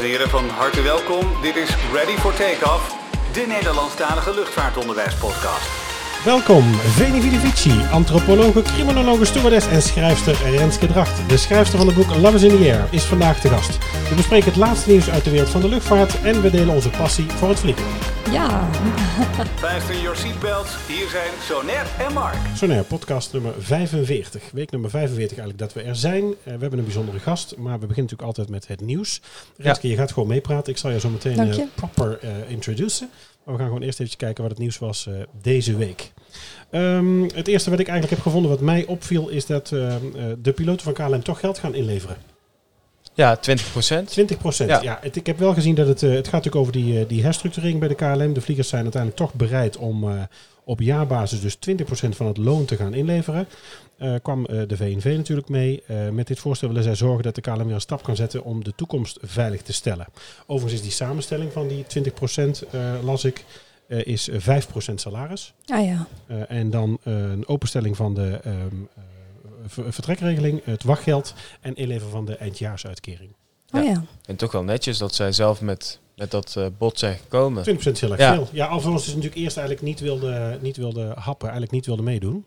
En heren, van harte welkom. Dit is Ready for Takeoff, de Nederlandstalige luchtvaartonderwijspodcast. Welkom, Veni Vidi Vici, antropologe, criminologe, stewardess en schrijfster Renske Dracht. De schrijfster van het boek Love is in the Air is vandaag te gast. We bespreken het laatste nieuws uit de wereld van de luchtvaart en we delen onze passie voor het vliegen. Ja, Fasten your seatbelts. Hier zijn Sonet en Mark. Sonair, podcast nummer 45. Week nummer 45 eigenlijk dat we er zijn. Eh, we hebben een bijzondere gast, maar we beginnen natuurlijk altijd met het nieuws. Renske, je gaat gewoon meepraten. Ik zal je zo meteen eh, proper eh introduceren. Maar we gaan gewoon eerst even kijken wat het nieuws was eh, deze week. Ehm, het eerste wat ik eigenlijk heb gevonden wat mij opviel is dat ehm, eh, de piloten van KLM toch geld gaan inleveren. Ja, 20 procent. 20 Ja, Ja. het, ik heb wel gezien dat het, eh, het gaat natuurlijk over die, eh, die herstructurering bij de KLM. De vliegers zijn uiteindelijk toch bereid om eh, op jaarbasis dus 20% van het loon te gaan inleveren. Eh, kwam eh, de VNV natuurlijk mee. Eh, met dit voorstel willen zij zorgen dat de KLM weer een stap kan zetten om de toekomst veilig te stellen. Overigens is die samenstelling van die 20% eh, las ik, eh, is eh, 5% salaris. ah ja. Eh, en dan een openstelling van de ehm, eh, vertrekregeling, het wachtgeld en inleveren van de eindjaarsuitkering. Oh Ja. ja. En toch wel netjes dat zij zelf met, met dat eh, bod zijn gekomen. 20% is heel erg Ja. veel. Ja, alvorens ze natuurlijk eerst eigenlijk niet wilde, niet wilde happen, eigenlijk niet wilde meedoen.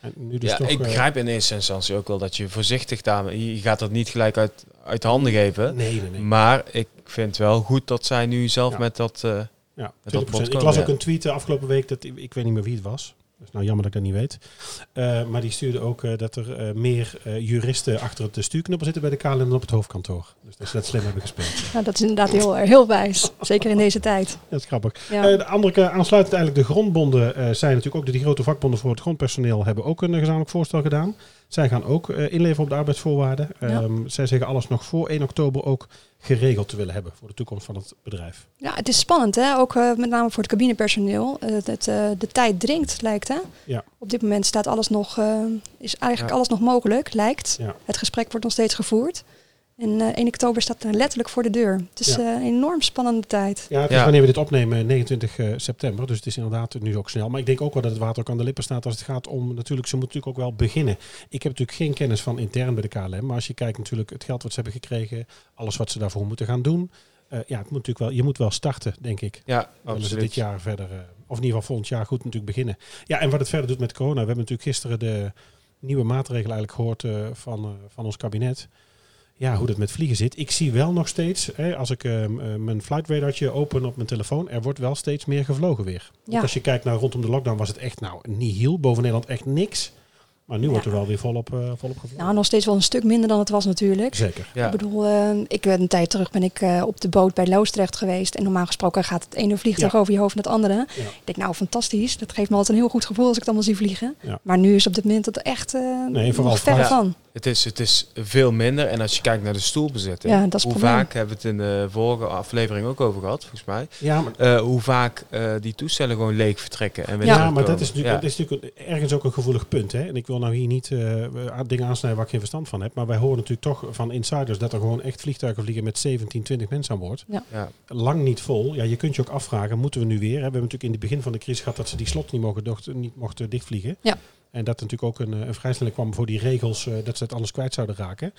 En nu dus ja, toch, ik eh, begrijp in eerste instantie ook wel dat je voorzichtig daarmee... Je gaat dat niet gelijk uit, uit handen geven. Nee, nee, nee. Maar ik vind wel goed dat zij nu zelf Ja. met dat... eh, Ja, Met dat 20%. bod Ik las ook een tweet de afgelopen week, dat, ik weet niet meer wie het was. Dat is nou jammer dat ik dat niet weet. Eh, maar die stuurde ook eh, dat er eh, meer juristen achter het stuurknuppel zitten bij de KLM dan op het hoofdkantoor. Dus dat ze dat slim hebben gespeeld. Nou, dat is inderdaad heel, heel wijs. Zeker in deze tijd. Dat is grappig. Ja. De andere aansluitend eigenlijk de grondbonden zijn natuurlijk ook, de die grote vakbonden voor het grondpersoneel hebben ook een gezamenlijk voorstel gedaan. Zij gaan ook inleveren op de arbeidsvoorwaarden. Ja. Ehm, zij zeggen alles nog voor 1 oktober ook geregeld te willen hebben voor de toekomst van het bedrijf. ja, het is spannend hè. Ook eh, met name voor het cabinepersoneel. Eh, het, eh, de tijd dringt, lijkt hè. Ja. Op dit moment staat alles nog, is eigenlijk Ja. alles nog mogelijk, lijkt. Ja. Het gesprek wordt nog steeds gevoerd. En eh 1 oktober staat er letterlijk voor de deur. Het is Ja. eh, een enorm spannende tijd. Ja, het is Ja. wanneer we dit opnemen 29 eh, september, dus het is inderdaad nu ook snel. Maar ik denk ook wel dat het water ook aan de lippen staat als het gaat om, natuurlijk, ze moeten natuurlijk ook wel beginnen. Ik heb natuurlijk geen kennis van intern bij de KLM, maar als je kijkt natuurlijk het geld wat ze hebben gekregen, alles wat ze daarvoor moeten gaan doen. eh, ja, het moet natuurlijk wel, je moet wel starten, denk ik. ja, Willen ze absoluut. dit jaar verder, eh, of in ieder geval volgend jaar goed natuurlijk beginnen. Ja, en wat het verder doet met corona. We hebben natuurlijk gisteren de nieuwe maatregelen eigenlijk gehoord eh, van, eh, van ons kabinet. Ja, hoe dat met vliegen zit. Ik zie wel nog steeds, hè, als ik ehm, eh, mijn flight radartje open op mijn telefoon, er wordt wel steeds meer gevlogen weer. Want Ja. als je kijkt naar rondom de lockdown was het echt nou nihil. Boven Nederland echt niks. Maar nu Ja. wordt er wel weer volop, eh volop gevlogen. Nou, nog steeds wel een stuk minder dan het was natuurlijk. Zeker. Ja. Ik bedoel, eh, ik ben een tijd terug ben ik eh, op de boot bij Loosdrecht geweest. En normaal gesproken gaat het ene vliegtuig Ja. over je hoofd naar het andere. Ja. Ik denk, nou fantastisch. Dat geeft me altijd een heel goed gevoel als ik het allemaal zie vliegen. Ja. Maar nu is op dit moment het echt eh Nee, vooral Ja. van. Het is, het is veel minder. En als je kijkt naar de stoelbezetting. Ja, dat is het hoe probleem. vaak hebben we het in de vorige aflevering ook over gehad, volgens mij. Ja, maar Eh, hoe vaak eh, die toestellen gewoon leeg vertrekken. En Ja. Maar dat is natuurlijk, Ja. dat is natuurlijk ergens ook een gevoelig punt. Hè? En ik wil nou hier niet eh, dingen aansnijden waar ik geen verstand van heb. Maar wij horen natuurlijk toch van insiders dat er gewoon echt vliegtuigen vliegen met 17, 20 mensen aan boord. Ja. Lang niet vol. Ja, je kunt je ook afvragen, moeten we nu weer? Hè? We hebben natuurlijk in het begin van de crisis gehad dat ze die slot niet, mogen niet mochten dichtvliegen. Ja. En dat er natuurlijk ook een, eh, een vrijstelling kwam voor die regels eh, dat ze het anders kwijt zouden raken.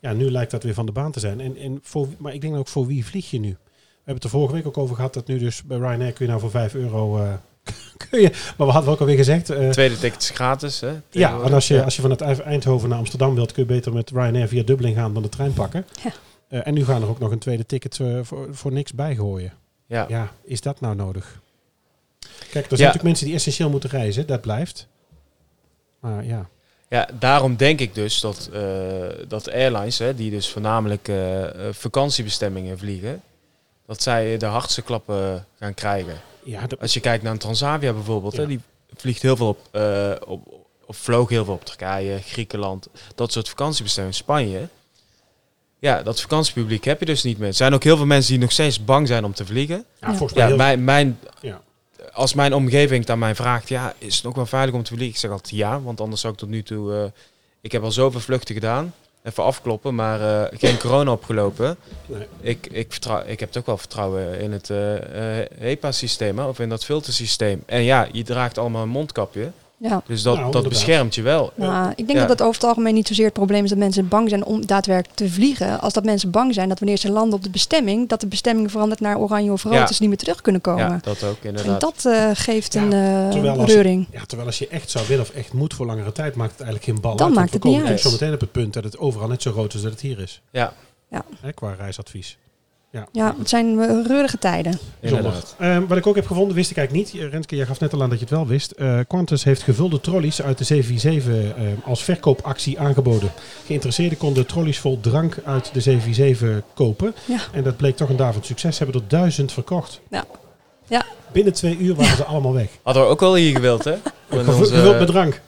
Ja, nu lijkt dat weer van de baan te zijn. En, en voor, maar ik denk ook voor wie vlieg je nu? We hebben het er vorige week ook over gehad dat nu dus bij Ryanair kun je nou voor 5 euro... eh, kun je, maar we hadden ook alweer gezegd... eh, Tweede ticket is gratis. Hè, ja, en als je, als je vanuit Eind- Eindhoven naar Amsterdam wilt, kun je beter met Ryanair via Dublin gaan dan de trein pakken. Ja. Eh, en nu gaan er ook nog een tweede ticket eh, voor, voor niks bijgooien. Ja. Ja, is dat nou nodig? Kijk, er zijn Ja. natuurlijk mensen die essentieel moeten reizen, dat blijft. Maar ja, Ja, daarom denk ik dus dat, eh, dat airlines, hè, die dus voornamelijk eh, vakantiebestemmingen vliegen, dat zij de hardste klappen gaan krijgen. ja dat, Als je kijkt naar een Transavia bijvoorbeeld, Ja. hè, die vliegt heel veel op, eh, op, of vloog heel veel op Turkije, Griekenland, dat soort vakantiebestemmingen, Spanje. Ja, dat vakantiepubliek heb je dus niet meer. Er zijn ook heel veel mensen die nog steeds bang zijn om te vliegen. ja, Ja. volgens mij mijn, mijn, Ja. Als mijn omgeving aan mij vraagt, ja, is het nog wel veilig om te vliegen? Ik zeg altijd ja, want anders zou ik tot nu toe... eh, ik heb al zoveel vluchten gedaan. Even afkloppen, maar eh, geen corona opgelopen. Nee. Ik, ik, vertrouw, ik heb toch wel vertrouwen in het eh, HEPA-systeem, of in dat filtersysteem. En ja, je draagt allemaal een mondkapje. Ja. Dus dat, Nou, dat beschermt je wel. Nou, ik denk Ja. dat het over het algemeen niet zozeer het probleem is dat mensen bang zijn om daadwerkelijk te vliegen. Als dat mensen bang zijn dat wanneer ze landen op de bestemming, dat de bestemming verandert naar oranje of rood, Ja. dus ze niet meer terug kunnen komen. Ja, dat ook en inderdaad. dat eh, geeft Ja, een eh, terwijl als je- reuring. Ja, terwijl als je echt zou willen of echt moet voor langere tijd, maakt het eigenlijk geen bal Dan uit. maakt het we niet komen uit. zo meteen op het punt dat het overal net zo rood is dat het hier is. Ja, Hè, qua reisadvies. Ja, het zijn eh, reurige tijden. Inderdaad. Ehm, wat ik ook heb gevonden, wist ik eigenlijk niet. Renske, jij gaf net al aan dat je het wel wist. Eh, Qantas heeft gevulde trolleys uit de 747 eh, als verkoopactie aangeboden. Geïnteresseerden konden trolleys vol drank uit de 747 kopen. Ja. En dat bleek toch een daarvan succes. Ze hebben er duizend verkocht. Ja. Ja. Binnen twee uur waren ze allemaal weg. Hadden we ook wel hier gewild, hè? Gevuld met drank.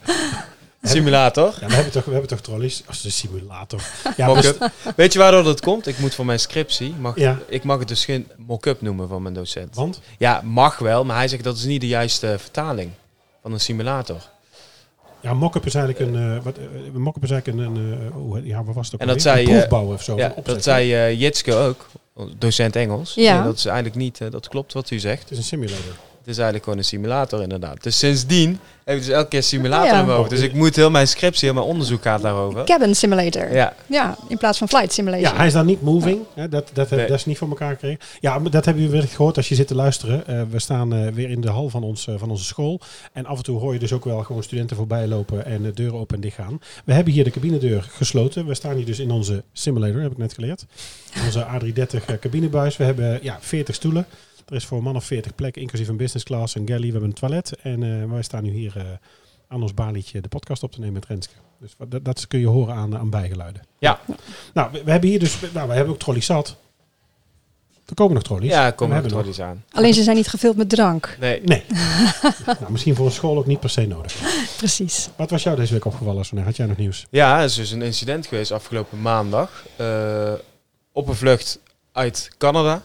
simulator. Ja, we hebben toch, we hebben toch trolleys als de simulator. Ja, Mock-up. dus- Weet je waardoor dat komt? Ik moet voor mijn scriptie, mag, Ja. ik mag het dus geen mock-up noemen van mijn docent. want? Ja, mag wel, maar hij zegt dat is niet de juiste vertaling van een simulator. Ja, mock-up is eigenlijk een... eh wat, eh, mock-up is eigenlijk een... eh, ja, wat was het ook En dat zei, eh, proefbouwen of zo. Ja, dat zei eh Jitske ook, docent Engels. Ja. Nee, dat is eigenlijk niet, eh, dat klopt wat u zegt. Het is een simulator. Het is eigenlijk gewoon een simulator inderdaad. Dus sindsdien heb ik dus elke keer simulator Ja. in mijn hoofd. Dus ik moet heel mijn scriptie, heel mijn onderzoek gaat daarover. Cabin simulator. Ja. Ja, in plaats van flight simulation. Ja, hij is dan niet moving. Hè, dat, dat, Nee. dat is niet voor elkaar gekregen. Ja, dat hebben jullie wellicht gehoord als je zit te luisteren. Eh, we staan eh, weer in de hal van, ons, eh, van onze school. En af en toe hoor je dus ook wel gewoon studenten voorbij lopen en de deuren open en dicht gaan. We hebben hier de cabinedeur gesloten. We staan hier dus in onze simulator, heb ik net geleerd. Onze A330 eh, cabinebuis. We hebben ja, 40 stoelen. Er is voor een man of 40 plek, inclusief een business class, een galley. We hebben een toilet. En eh, wij staan nu hier eh, aan ons balietje de podcast op te nemen met Renske. Dus dat, dat kun je horen aan, aan bijgeluiden. Ja. Nou, we, we hebben hier dus, nou, we hebben ook trolleys zat. Er komen nog trolleys. ja er hebben nog nog. eens aan. Alleen ze zijn niet gevuld met drank. Nee, Nee. nou, misschien voor een school ook niet per se nodig. Precies. Wat was jou deze week opgevallen, Sonne? Had jij nog nieuws? Ja, er is dus een incident geweest afgelopen maandag. eh, op een vlucht uit Canada.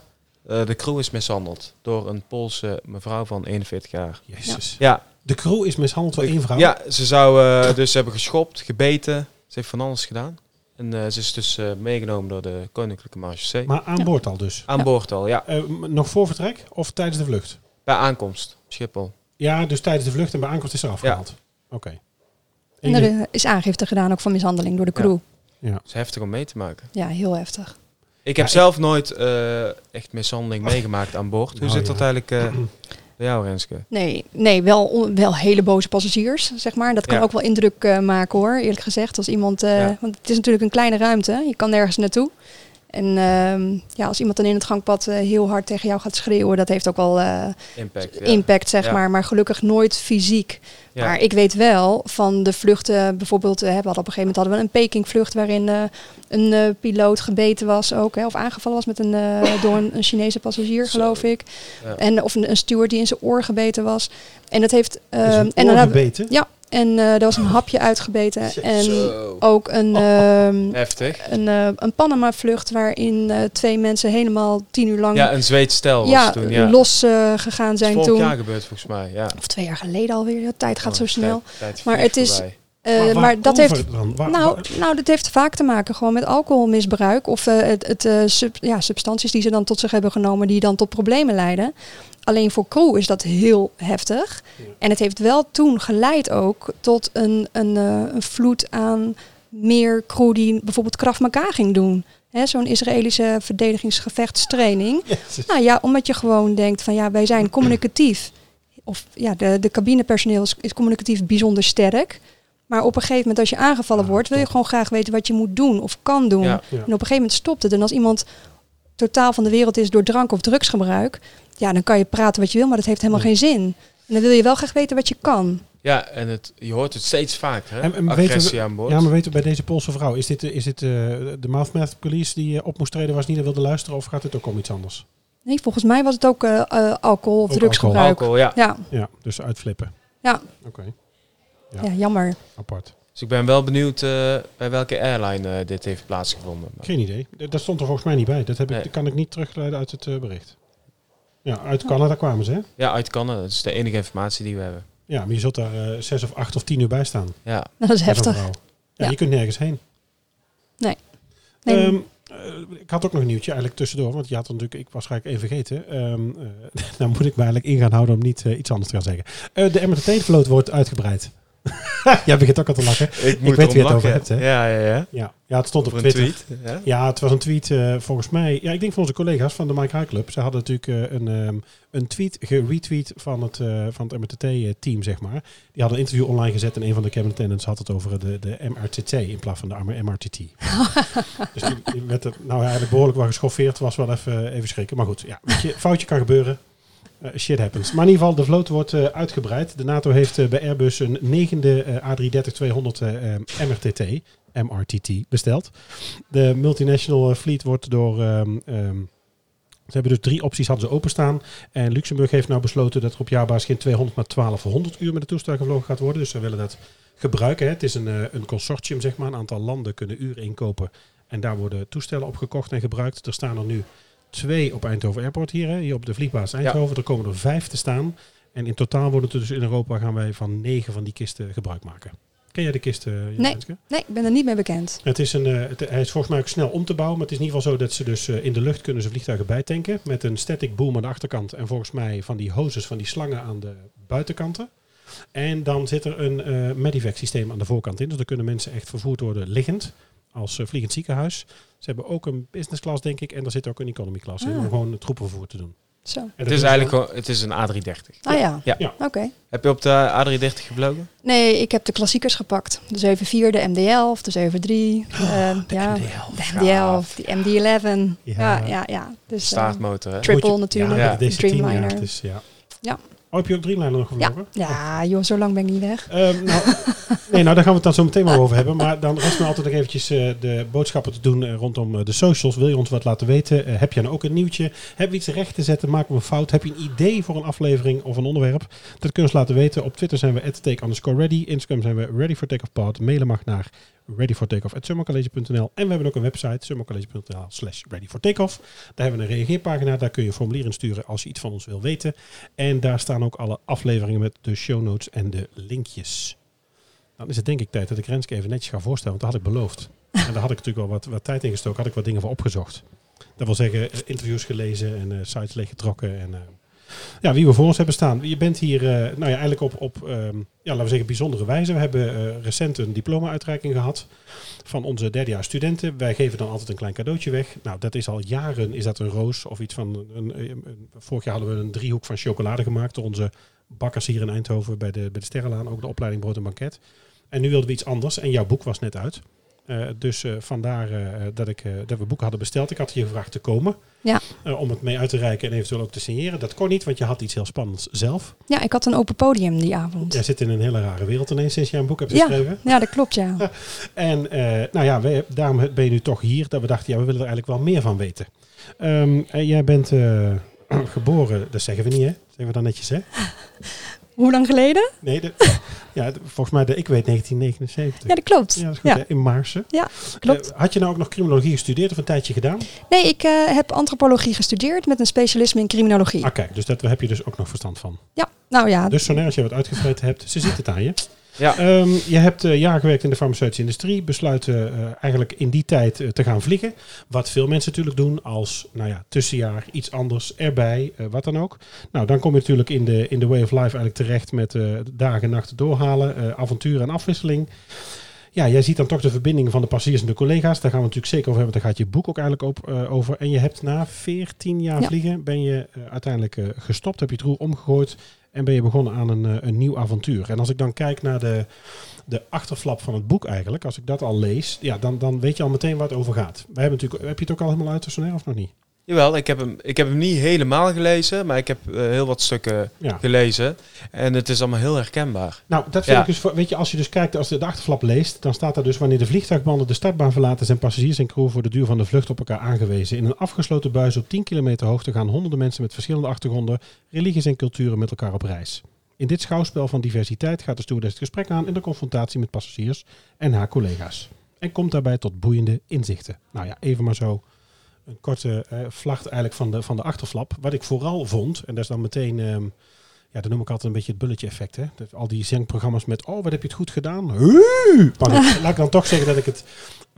Eh, de crew is mishandeld door een Poolse mevrouw van 41 jaar. Jezus. Ja, De crew is mishandeld door één vrouw. ja ze zou eh, dus hebben geschopt, gebeten. Ze heeft van alles gedaan. En eh, ze is dus eh, meegenomen door de Koninklijke Marechaussee. Maar aan Ja. boord al dus. Aan Ja. boord al, ja. Eh, nog voor vertrek of tijdens de vlucht? Bij aankomst, Schiphol. Ja, dus tijdens de vlucht en bij aankomst is er afgehaald. Oké. En er is aangifte gedaan ook van mishandeling door de crew. Het is heftig om mee te maken. Ja, heel heftig. Ik heb Ja, zelf nooit eh, echt mishandeling meegemaakt aan boord. Hoe Nou, zit ja. dat eigenlijk eh, bij jou, Renske? Nee, nee wel, on- wel hele boze passagiers, zeg maar. Dat kan Ja. ook wel indruk eh, maken hoor, eerlijk gezegd. Als iemand, eh, Ja. want het is natuurlijk een kleine ruimte, je kan nergens naartoe. En ehm, ja, als iemand dan in het gangpad eh, heel hard tegen jou gaat schreeuwen, dat heeft ook wel eh, Impact. Ja. impact, zeg Ja. maar. Maar gelukkig nooit fysiek. Ja. Maar ik weet wel van de vluchten, bijvoorbeeld, eh, we hadden op een gegeven moment hadden we een Peking-vlucht waarin eh, een eh, piloot gebeten was ook, hè, of aangevallen was met een, eh, door een, een Chinese passagier, Zo. geloof ik. Ja. En, of een, een steward die in zijn oor gebeten was. En dat heeft. Ehm, een en dan hebben, ja, en eh er was een hapje uitgebeten. En Zo. ook een, ehm, Heftig. een, eh, een Panama-vlucht waarin eh, twee mensen helemaal tien uur lang Ja, een Zweeds stel was ja, toen. Ja. los eh, gegaan Dat is zijn vorig toen. jaar gebeurd volgens mij. Ja. Of twee jaar geleden alweer. De tijd gaat Oh, zo snel. tijd- tijd Maar het is-. Eh, Maar maar dat heeft. Waar- Nou, waar- nou, dat heeft vaak te maken gewoon met alcoholmisbruik of eh, het, het, eh, sub- ja, substanties die ze dan tot zich hebben genomen die dan tot problemen leiden. Alleen voor crew is dat heel heftig. Ja. En het heeft wel toen geleid ook tot een, een, eh, een vloed aan meer crew die bijvoorbeeld Krav Maga ging doen. Hè, Zo'n Israëlische verdedigingsgevechtstraining. Nou ja, omdat je gewoon denkt van ja, wij zijn communicatief. Of ja, de, de cabinepersoneel is, is communicatief bijzonder sterk. Maar op een gegeven moment als je aangevallen wordt, wil je gewoon graag weten wat je moet doen of kan doen. Ja. En op een gegeven moment stopt het. En als iemand totaal van de wereld is door drank of drugsgebruik, ja, dan kan je praten wat je wil, maar dat heeft helemaal Nee. geen zin. En dan wil je wel graag weten wat je kan. Ja, en het, je hoort het steeds vaker. Hè? En- en we- Agressie aan boord. Ja, maar weten we bij deze Poolse vrouw, is dit, is dit eh, de mouthmath police die eh, op moest treden, was niet naar wilde luisteren, of gaat het ook om iets anders? Nee, volgens mij was het ook eh, alcohol of Ook drugsgebruik. Alcohol, ja. Ja, Ja, dus uitflippen. ja. Oké, Ja. ja, jammer. apart. Dus ik ben wel benieuwd eh, bij welke airline dit heeft plaatsgevonden. Geen idee. Dat stond er volgens mij niet bij. Dat, heb ik, Nee. dat kan ik niet terugleiden uit het bericht. Ja, uit Canada kwamen ze, hè? Ja, uit Canada. Dat is de enige informatie die we hebben. Ja, maar je zult daar eh, zes of acht of tien uur bij staan. Ja, Dat is heftig. vrouw. Ja, Ja. je kunt nergens heen. Nee. Ehm, eh, ik had ook nog een nieuwtje eigenlijk tussendoor, want je had natuurlijk, ik was eigenlijk even vergeten. Ehm eh, dan moet ik me eigenlijk in gaan houden om niet iets anders te gaan zeggen. Eh, de MRT-vloot wordt uitgebreid. Jij begint ook al te lachen. Ik moet weet wie het over hebt, hè? Ja, ja, ja. Ja, ja het stond op Twitter. tweet. Ja. Ja, het was een tweet eh, volgens mij. Ja, ik denk van onze collega's van de Mike High Club. Ze hadden natuurlijk eh, een, ehm, een tweet geretweet van het, eh, van het MRTT-team, zeg maar. Die hadden een interview online gezet en een van de cabinet attendants had het over de, de MRTT in plaats van de arme MRTT. dus die, die werd er nou eigenlijk behoorlijk wel geschoffeerd. Was wel even, even schrikken. Maar goed, ja, weet je, foutje kan gebeuren. Eh, shit happens. Maar in ieder geval, de vloot wordt eh, uitgebreid. De NATO heeft eh, bij Airbus een negende eh, A330-200 eh, eh, MRTT, MRTT besteld. De multinational fleet wordt door... ehm, ehm, ze hebben dus drie opties hadden ze openstaan. En Luxemburg heeft nou besloten dat er op jaarbasis geen 200, maar 1200 uur met de toestel gevlogen gaat worden. Dus ze willen dat gebruiken. Hè. Het is een, een consortium, zeg maar. Een aantal landen kunnen uren inkopen. En daar worden toestellen op gekocht en gebruikt. Er staan er nu twee op Eindhoven Airport hier. Hè. Hier op de vliegbasis Eindhoven. Er komen er vijf te staan. En in totaal worden er dus in Europa gaan wij van negen van die kisten gebruik maken. Ken jij de kisten? Jan Nee. Nee, ik ben er niet mee bekend. Het is een, eh, het, hij is volgens mij ook snel om te bouwen. Maar het is in ieder geval zo dat ze dus eh, in de lucht kunnen ze vliegtuigen bijtanken. Met een static boom aan de achterkant. En volgens mij van die hoses, van die slangen aan de buitenkanten. En dan zit er een eh medivac systeem aan de voorkant in. Dus dan kunnen mensen echt vervoerd worden liggend. Als eh, vliegend ziekenhuis. Ze hebben ook een business class, denk ik. En er zit ook een economy class in. Ah. Om gewoon troepenvervoer te doen. Zo. Het is eigenlijk het is een A330. Ah ja, Ja. Ja. oké. Heb je op de A330 gevlogen? Nee, ik heb de klassiekers gepakt. De 74, de MD-11, de 73. eh, ja, de MD-11, die MD-11. Ja. Ja, ja, ja. Dus, eh, Staartmotor, hè? Triple natuurlijk, Ja, Ja. jaar. Dreamliner. Dus, ja. Ja. Oh, heb je ook Dreamliner nog gevlogen? ja, joh, zo lang ben ik niet weg. Ehm, nou, nee, nou, daar gaan we het dan zo meteen wel over hebben. Maar dan rest me altijd nog eventjes eh, de boodschappen te doen eh, rondom eh, de socials. Wil je ons wat laten weten? Heb je nou ook een nieuwtje? Heb je iets recht te zetten? Maken we een fout? Heb je een idee voor een aflevering of een onderwerp? Dat kun je ons laten weten. Op Twitter zijn we take underscore ready. Instagram zijn we ready for takeoff pod. Mailen mag naar readyfortakeoff.summercollege.nl En we hebben ook een website, summercollege.nl slash readyfortakeoff. Daar hebben we een reageerpagina. Daar kun je een formulier in sturen als je iets van ons wil weten. En daar staan ook alle afleveringen met de show notes en de linkjes. Dan is het denk ik tijd dat ik Renske even netjes ga voorstellen, want dat had ik beloofd. En daar had ik natuurlijk wel wat, wat tijd in gestoken, had ik wat dingen voor opgezocht. Dat wil zeggen, eh, interviews gelezen en eh, sites leeggetrokken. En, eh, ja, wie we voor ons hebben staan. Je bent hier eh, nou ja, eigenlijk op, op ehm, ja, laten we zeggen, bijzondere wijze. We hebben eh, recent een diploma-uitreiking gehad van onze derdejaars studenten. Wij geven dan altijd een klein cadeautje weg. Nou, dat is al jaren, is dat een roos of iets van... Een, een, vorig jaar hadden we een driehoek van chocolade gemaakt door onze bakkers hier in Eindhoven bij de, bij de Sterrenlaan. Ook de opleiding Brood en Banket. En nu wilden we iets anders en jouw boek was net uit. Eh, dus eh, vandaar eh, dat, ik, dat we boeken hadden besteld. Ik had je gevraagd te komen Ja. om het mee uit te reiken en eventueel ook te signeren. Dat kon niet, want je had iets heel spannends zelf. Ja, ik had een open podium die avond. Jij zit in een hele rare wereld ineens sinds jij een boek hebt Ja. geschreven. Ja, dat klopt, ja. En nou ja, wij, daarom ben je nu toch hier. Dat we dachten, ja, we willen er eigenlijk wel meer van weten. Ehm, jij bent geboren, dat zeggen we niet hè? Zeggen we dan netjes hè? Hoe lang geleden? Nee, de, ja, de- volgens mij, de, ik weet 1979. Ja, dat klopt. Ja, dat is goed, Ja. in Maarsen. klopt. Eh, had je nou ook nog criminologie gestudeerd of een tijdje gedaan? Nee, ik eh, heb antropologie gestudeerd met een specialisme in criminologie. Ah, kijk, dus dat, daar heb je dus ook nog verstand van. Ja, nou ja. Dus zoneer als je wat uitgevreten hebt, ze ziet het aan je. Ja. Ehm, je hebt eh jaren gewerkt in de farmaceutische industrie, besluiten eh, eigenlijk in die tijd eh, te gaan vliegen. Wat veel mensen natuurlijk doen als nou ja, tussenjaar, iets anders erbij, eh, wat dan ook. Nou, dan kom je natuurlijk in de, in de way of life eigenlijk terecht met eh, dagen en nachten doorhalen, eh, avontuur en afwisseling. Ja, jij ziet dan toch de verbinding van de passagiers en de collega's. Daar gaan we natuurlijk zeker over hebben. Daar gaat je boek ook eigenlijk op eh, over. En je hebt na 14 jaar Ja. vliegen, ben je uiteindelijk gestopt, heb je het roer omgegooid en ben je begonnen aan een, eh, een nieuw avontuur. En als ik dan kijk naar de, de achterflap van het boek eigenlijk, als ik dat al lees, ja, dan, dan weet je al meteen waar het over gaat. Wij hebben natuurlijk, heb je het ook al helemaal uit, of nog niet? Jawel, ik heb, hem, ik heb hem niet helemaal gelezen, maar ik heb eh, heel wat stukken Ja. gelezen. En het is allemaal heel herkenbaar. Nou, dat vind Ja. ik dus, weet je, als je dus kijkt, als je de achterflap leest, dan staat daar dus wanneer de vliegtuigbanden de startbaan verlaten, zijn passagiers en crew voor de duur van de vlucht op elkaar aangewezen. In een afgesloten buis op 10 kilometer hoogte gaan honderden mensen met verschillende achtergronden, religies en culturen met elkaar op reis. In dit schouwspel van diversiteit gaat de stewardess het gesprek aan in de confrontatie met passagiers en haar collega's. En komt daarbij tot boeiende inzichten. Nou ja, even maar zo een korte eh, vlacht eigenlijk van de, van de achterflap. Wat ik vooral vond, en dat is dan meteen ehm, ja, dat noem ik altijd een beetje het bulletje effect. Hè? Dat al die zangprogramma's met, oh, wat heb je het goed gedaan? Maar laat ik dan toch zeggen dat ik het...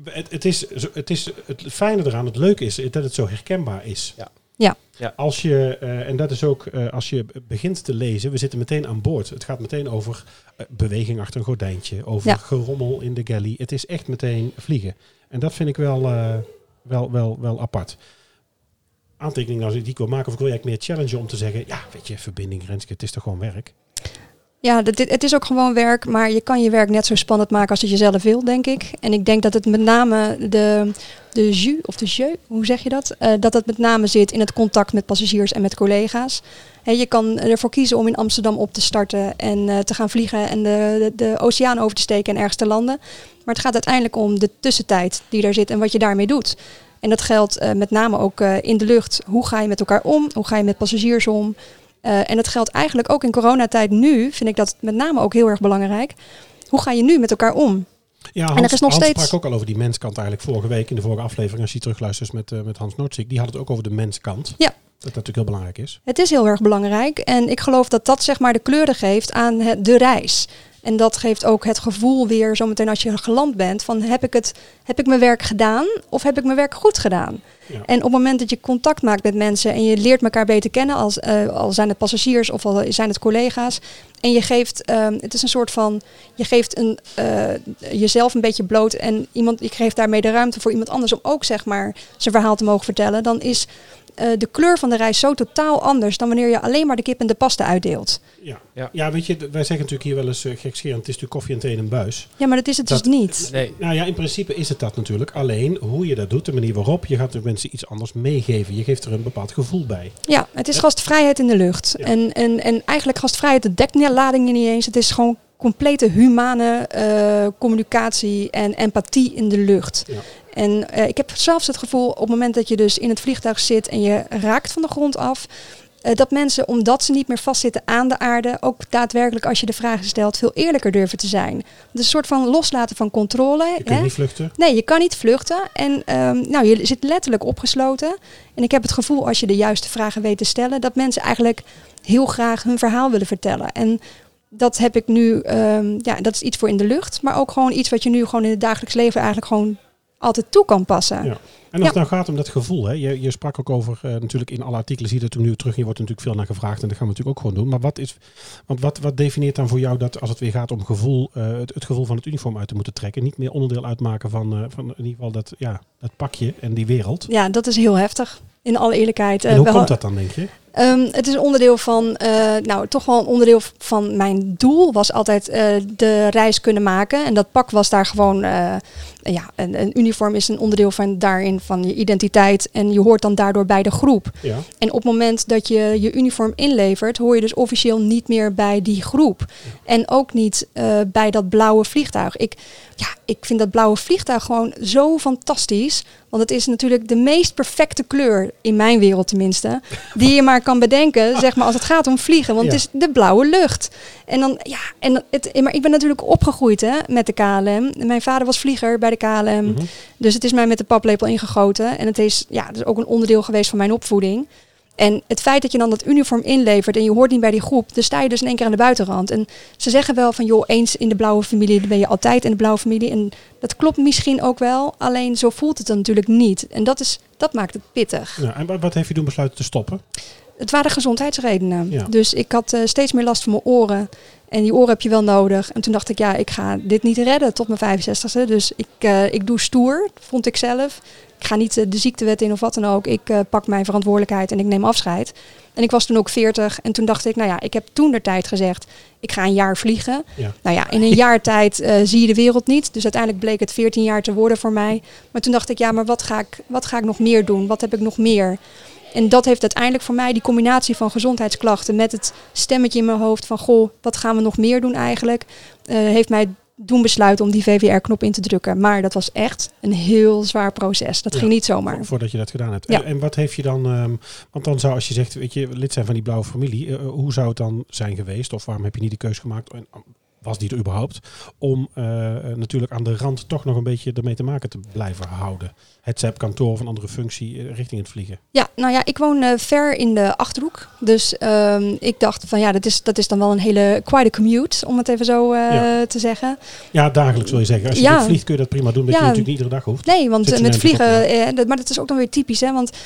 Het, het, is, het is het fijne eraan, het leuke is dat het zo herkenbaar is. Ja. Ja. Ja. Als je, eh, en dat is ook eh, als je begint te lezen, we zitten meteen aan boord. Het gaat meteen over beweging achter een gordijntje, over Ja. gerommel in de galley. Het is echt meteen vliegen. En dat vind ik wel, eh, wel, wel, wel apart. Aantekening als ik die wil maken, of ik wil eigenlijk meer challengen om te zeggen, ja, weet je, verbinding, Renske, het is toch gewoon werk? Ja, het is ook gewoon werk, maar je kan je werk net zo spannend maken als dat je zelf wil, denk ik. En ik denk dat het met name de, de jus, of de jeu, hoe zeg je dat? Eh, dat het met name zit in het contact met passagiers en met collega's. Je kan ervoor kiezen om in Amsterdam op te starten en eh, te gaan vliegen en de, de, oceaan over te steken en ergens te landen. Maar het gaat uiteindelijk om de tussentijd die daar zit en wat je daarmee doet. En dat geldt eh, met name ook eh, in de lucht. Hoe ga je met elkaar om? Hoe ga je met passagiers om? En dat geldt eigenlijk ook in coronatijd nu, vind ik dat met name ook heel erg belangrijk. Hoe ga je nu met elkaar om? Ja, er Hans, is nog Hans steeds- sprak ook al over die menskant eigenlijk vorige week in de vorige aflevering. Als je terugluistert met, eh, met Hans Noordzijk, die had het ook over de menskant. Ja. Dat dat natuurlijk heel belangrijk is. Het is heel erg belangrijk en ik geloof dat dat zeg maar de kleuren geeft aan het, de reis. En dat geeft ook het gevoel weer, zometeen als je geland bent, van heb ik, het, heb ik mijn werk gedaan of heb ik mijn werk goed gedaan? En op het moment dat je contact maakt met mensen en je leert elkaar beter kennen, als, eh, al zijn het passagiers of al zijn het collega's, en je geeft, ehm, het is een soort van, je geeft een, eh, jezelf een beetje bloot en iemand, je geeft daarmee de ruimte voor iemand anders om ook zeg maar zijn verhaal te mogen vertellen, dan is eh, de kleur van de reis zo totaal anders dan wanneer je alleen maar de kip en de pasta uitdeelt. Ja. Ja. Ja. weet je, wij zeggen natuurlijk hier wel eens uh, gekscherend, het is natuurlijk koffie en thee in een buis. Ja, maar dat is het Dat- dus niet. Nee, Nou ja, in principe is het dat natuurlijk. Alleen hoe je dat doet, de manier waarop, je gaat de mensen iets anders meegeven. Je geeft er een bepaald gevoel bij. Ja, het is gastvrijheid in de lucht. Ja. En, en, en eigenlijk gastvrijheid, dat dekt lading niet eens. Het is gewoon complete humane eh, communicatie en empathie in de lucht. Ja. En eh, ik heb zelfs het gevoel op het moment dat je dus in het vliegtuig zit en je raakt van de grond af, eh, dat mensen, omdat ze niet meer vastzitten aan de aarde, ook daadwerkelijk als je de vragen stelt, veel eerlijker durven te zijn. Is een soort van loslaten van controle. Je hè? niet vluchten. Nee, je kan niet vluchten. En ehm, nou, je zit letterlijk opgesloten. En ik heb het gevoel, als je de juiste vragen weet te stellen, dat mensen eigenlijk heel graag hun verhaal willen vertellen. En dat heb ik nu, ehm, ja, dat is iets voor in de lucht. Maar ook gewoon iets wat je nu gewoon in het dagelijks leven eigenlijk gewoon altijd toe kan passen. Ja. En als het nou gaat om dat gevoel, hè, je, je sprak ook over, eh, natuurlijk in alle artikelen zie je dat toen nu terug, je wordt natuurlijk veel naar gevraagd en dat gaan we natuurlijk ook gewoon doen. Maar wat is, want wat, wat definieert dan voor jou dat als het weer gaat om gevoel, eh, het, het gevoel van het uniform uit te moeten trekken, niet meer onderdeel uitmaken van, eh, van in ieder geval dat, ja, dat pakje en die wereld? Ja, dat is heel heftig. In alle eerlijkheid. En Eh, hoe komt dat dan, denk je? Ehm, het is een onderdeel van, eh, nou toch wel een onderdeel van mijn doel was altijd eh, de reis kunnen maken. En dat pak was daar gewoon, ja, een, een uniform is een onderdeel van daarin van je identiteit. En je hoort dan daardoor bij de groep. Ja. En op het moment dat je je uniform inlevert, hoor je dus officieel niet meer bij die groep. En ook niet bij dat blauwe vliegtuig. Ik, ja, ik vind dat blauwe vliegtuig gewoon zo fantastisch. Want het is natuurlijk de meest perfecte kleur, in mijn wereld tenminste, die je maar kan bedenken, zeg maar, als het gaat om vliegen. Want Ja. het is de blauwe lucht. En dan, ja, en het, maar ik ben natuurlijk opgegroeid hè, met de KLM. Mijn vader was vlieger bij de KLM. Mhm. Dus het is mij met de paplepel ingegoten. En het is, ja, het is ook een onderdeel geweest van mijn opvoeding. En het feit dat je dan dat uniform inlevert en je hoort niet bij die groep, dan sta je dus in één keer aan de buitenrand. En ze zeggen wel van, joh, eens in de blauwe familie, dan ben je altijd in de blauwe familie. En dat klopt misschien ook wel, alleen zo voelt het dan natuurlijk niet. En dat, is, dat maakt het pittig. Ja, en wat- heeft je doen besluiten te stoppen? Het waren gezondheidsredenen. Ja. Dus ik had eh, steeds meer last van mijn oren. En die oren heb je wel nodig. En toen dacht ik, ja, ik ga dit niet redden tot mijn 65ste. Dus ik, eh, ik doe stoer, vond ik zelf. Ik ga niet eh, de ziektewet in of wat dan ook. Ik eh, pak mijn verantwoordelijkheid en ik neem afscheid. En ik was toen ook 40. En toen dacht ik, nou ja, ik heb toen de tijd gezegd, ik ga een jaar vliegen. Ja. Nou ja, in een jaar tijd eh, zie je de wereld niet. Dus uiteindelijk bleek het 14 jaar te worden voor mij. Maar toen dacht ik, ja, maar wat ga ik, wat ga ik nog meer doen? Wat heb ik nog meer? En dat heeft uiteindelijk voor mij die combinatie van gezondheidsklachten met het stemmetje in mijn hoofd van goh, wat gaan we nog meer doen eigenlijk, heeft mij doen besluiten om die VWR-knop in te drukken. Maar dat was echt een heel zwaar proces. Dat Ja. ging niet zomaar. Vo- Voordat je dat gedaan hebt. Ja. En, en wat heeft je dan, ehm, want dan zou als je zegt, weet je, lid zijn van die blauwe familie, eh, hoe zou het dan zijn geweest? Of waarom heb je niet de keuze gemaakt? En, was die er überhaupt, om eh, natuurlijk aan de rand toch nog een beetje ermee te maken te blijven houden. Het zij kantoor of een andere functie eh, richting het vliegen. Ja, nou ja, ik woon eh, ver in de Achterhoek. Dus ehm, ik dacht van ja, dat is, dat is dan wel een hele quite commute, om het even zo Ja. te zeggen. Ja, dagelijks wil je zeggen. Als je Ja. vliegt kun je dat prima doen, dat je Ja. natuurlijk niet iedere dag hoeft. Nee, want je met vliegen, eh, dat, maar dat is ook dan weer typisch, hè? Want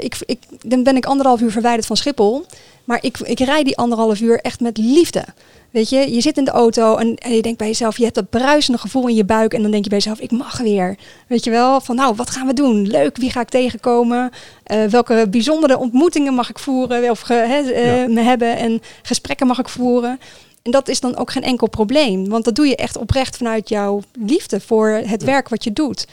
ik, ik, dan ben ik anderhalf uur verwijderd van Schiphol. Maar ik, ik rijd die anderhalf uur echt met liefde. Weet je, je zit in de auto en, en je denkt bij jezelf, je hebt dat bruisende gevoel in je buik. En dan denk je bij jezelf, ik mag weer. Weet je wel, van nou, wat gaan we doen? Leuk, wie ga ik tegenkomen? Eh, welke bijzondere ontmoetingen mag ik voeren of ge, eh, me hebben? En gesprekken mag ik voeren? En dat is dan ook geen enkel probleem. Want dat doe je echt oprecht vanuit jouw liefde voor het werk wat je doet.